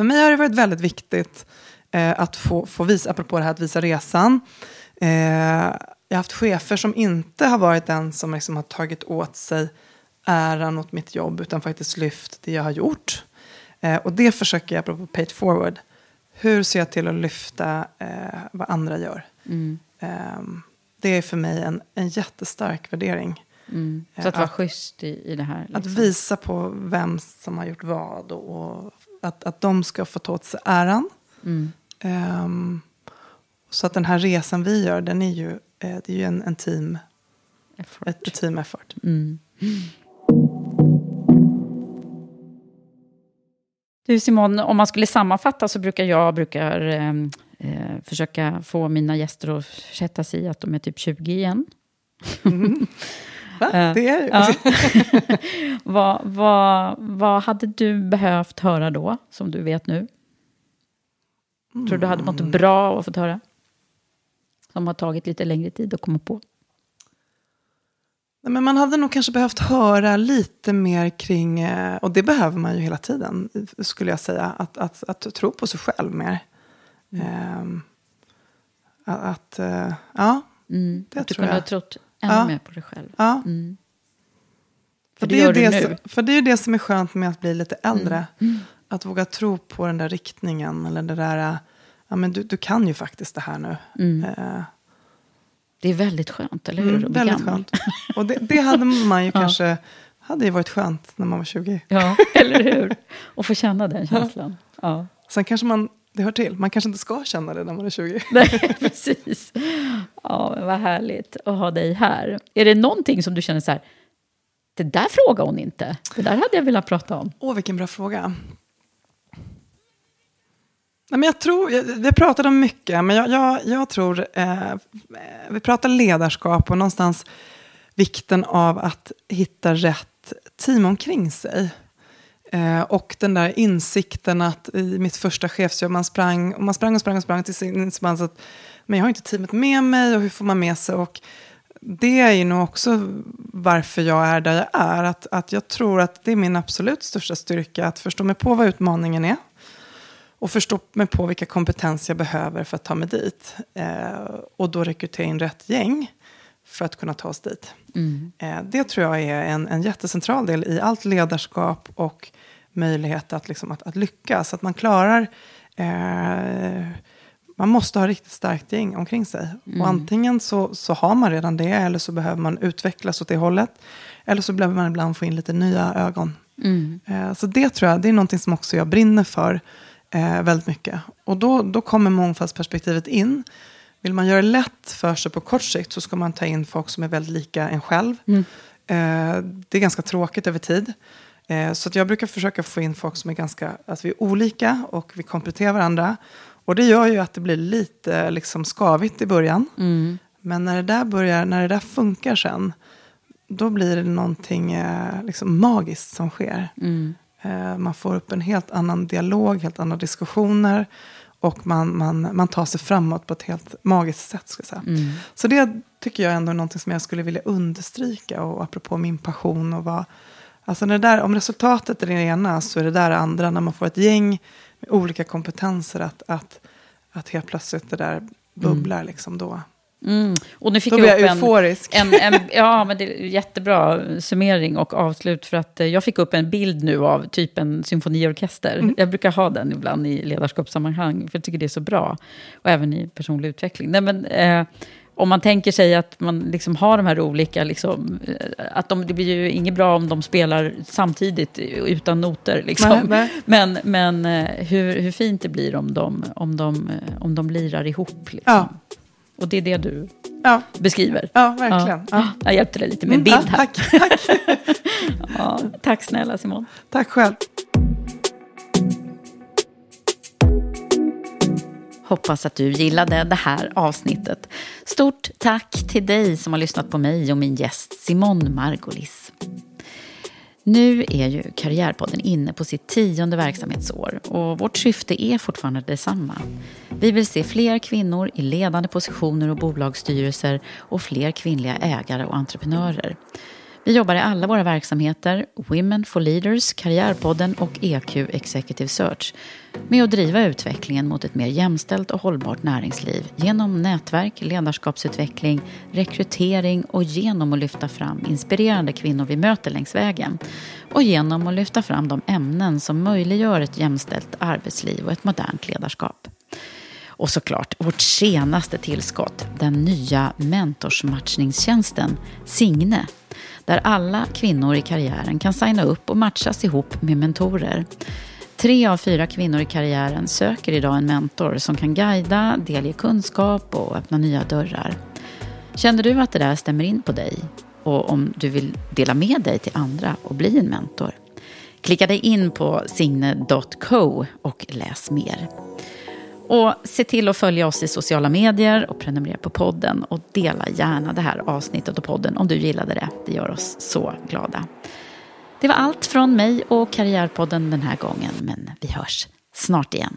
För mig har det varit väldigt viktigt eh, att få, få visa, apropå det här att visa resan. Eh, jag har haft chefer som inte har varit den som liksom har tagit åt sig äran åt mitt jobb, utan faktiskt lyft det jag har gjort. Eh, och det försöker jag, apropå pay it forward, hur ser jag till att lyfta eh, vad andra gör? Ehm, det är för mig en, en jättestark värdering. Mm. Eh, Så att vara att- schysst i, i det här. Att liksom. visa på vem som har gjort vad och, och att, att de ska få ta åt sig äran. Mm. Ehm, så att den här resan vi gör, den är ju, eh, det är ju en, en team, Effort. ett team effort. Mm. Du Simon, om man skulle sammanfatta så brukar jag brukar, eh, eh, försöka få mina gäster att sätta sig i att de är typ 20 igen. Va? Det är. Ja. vad, vad, vad hade du behövt höra då, som du vet nu? Tror du du hade mått bra av att få höra? Som har tagit lite längre tid att komma på. Men man hade nog kanske behövt höra lite mer kring, eh, och det behöver man ju hela tiden, skulle jag säga, att, att, att tro på sig själv mer. Mm. att, att, eh, ja, mm. det att tror jag. Du kunde ha trott ännu ja. mer på dig själv. Ja. Mm. För, För det det är gör ju du det, nu. som- för det är ju det som är skönt med att bli lite äldre. Mm. Att våga tro på den där riktningen, eller det där, ja men du, du kan ju faktiskt det här nu. Mm. Eh, Det är väldigt skönt, eller hur? Mm, väldigt gammal. skönt. Och det, det hade man ju Ja. kanske, hade ju varit skönt när man var 20. Ja, eller hur? Och få känna den känslan. Ja. Sen kanske man, det hör till, man kanske inte ska känna det när man är 20. Nej, precis. Ja, men vad härligt att ha dig här. Är det någonting som du känner så här, det där frågar hon inte. Det där hade jag velat prata om. Åh, vilken bra fråga. Nej, men jag tror, vi pratade om mycket, men jag, jag, jag tror, eh, vi pratar ledarskap och någonstans vikten av att hitta rätt team omkring sig. Eh, och den där insikten att i mitt första chefsjobb, man sprang och man sprang och sprang och sprang tills man att men jag har inte teamet med mig och hur får man med sig? Och det är ju nog också varför jag är där jag är. Att, att jag tror att det är min absolut största styrka att förstå mig på vad utmaningen är. Och förstå mig på vilka kompetenser jag behöver för att ta mig dit. Eh, och då rekrytera in rätt gäng för att kunna ta oss dit. Eh, det tror jag är en, en jättecentral del i allt ledarskap och möjlighet att, liksom, att, att lyckas. Att man klarar... Eh, man måste ha riktigt starkt gäng omkring sig. Och antingen så, så har man redan det, eller så behöver man utvecklas åt det hållet. Eller så behöver man ibland få in lite nya ögon. Eh, så det tror jag, det är någonting som också jag brinner för eh, väldigt mycket. Och då, då kommer mångfaldsperspektivet in. Vill man göra det lätt för sig på kort sikt så ska man ta in folk som är väldigt lika en själv. Eh, det är ganska tråkigt över tid. Eh, så jag brukar försöka få in folk som är ganska, att vi är olika och vi kompletterar varandra. Och det gör ju att det blir lite liksom skavigt i början. Men när det där börjar, när det där funkar sen, då blir det någonting eh, liksom magiskt som sker. Eh, man får upp en helt annan dialog, helt andra diskussioner. Och man, man, man tar sig framåt på ett helt magiskt sätt. Ska jag säga. Så det tycker jag ändå är någonting som jag skulle vilja understryka. Och apropå min passion och vad... Alltså när där, om resultatet är det ena så är det där andra. När man får ett gäng med olika kompetenser. Att, att, att helt plötsligt det där bubblar liksom då. Mm. Och nu fick Då jag blir upp jag en, euforisk. en, en, ja, men det är jättebra summering och avslut. För att eh, jag fick upp en bild nu av typ en symfoniorkester. Mm. Jag brukar ha den ibland i ledarskapssammanhang, för jag tycker det är så bra. Och även i personlig utveckling. Nej, men, eh, om man tänker sig att man liksom har de här olika, liksom, eh, att de, det blir ju inget bra om de spelar samtidigt utan noter. Liksom. Nej, nej. Men, men eh, hur, hur fint det blir om de, om de, om de lirar ihop. Liksom. Ja. Och det är det du Ja, beskriver. ja verkligen. Ja. Jag hjälpte dig lite med Mm, bild ja, här. tack, tack. Ja, tack snälla Simon. tack själv. Hoppas att du gillade det här avsnittet. Stort tack till dig som har lyssnat på mig och min gäst Simon Margolis. Nu är ju Karriärpodden inne på sitt tionde verksamhetsår och vårt syfte är fortfarande detsamma. Vi vill se fler kvinnor i ledande positioner och bolagsstyrelser och fler kvinnliga ägare och entreprenörer. Vi jobbar i alla våra verksamheter, Women for Leaders, Karriärpodden och EQ Executive Search, med att driva utvecklingen mot ett mer jämställt och hållbart näringsliv genom nätverk, ledarskapsutveckling, rekrytering och genom att lyfta fram inspirerande kvinnor vi möter längs vägen. Och genom att lyfta fram de ämnen som möjliggör ett jämställt arbetsliv och ett modernt ledarskap. Och såklart vårt senaste tillskott, den nya mentorsmatchningstjänsten Signe. Där alla kvinnor i karriären kan signa upp och matchas ihop med mentorer. Tre av fyra kvinnor i karriären söker idag en mentor som kan guida, delge kunskap och öppna nya dörrar. Känner du att det där stämmer in på dig? Och om du vill dela med dig till andra och bli en mentor? Klicka dig in på signe.co och läs mer. Och se till att följa oss i sociala medier och prenumerera på podden. Och dela gärna det här avsnittet och podden om du gillade det. Det gör oss så glada. Det var allt från mig och Karriärpodden den här gången. Men vi hörs snart igen.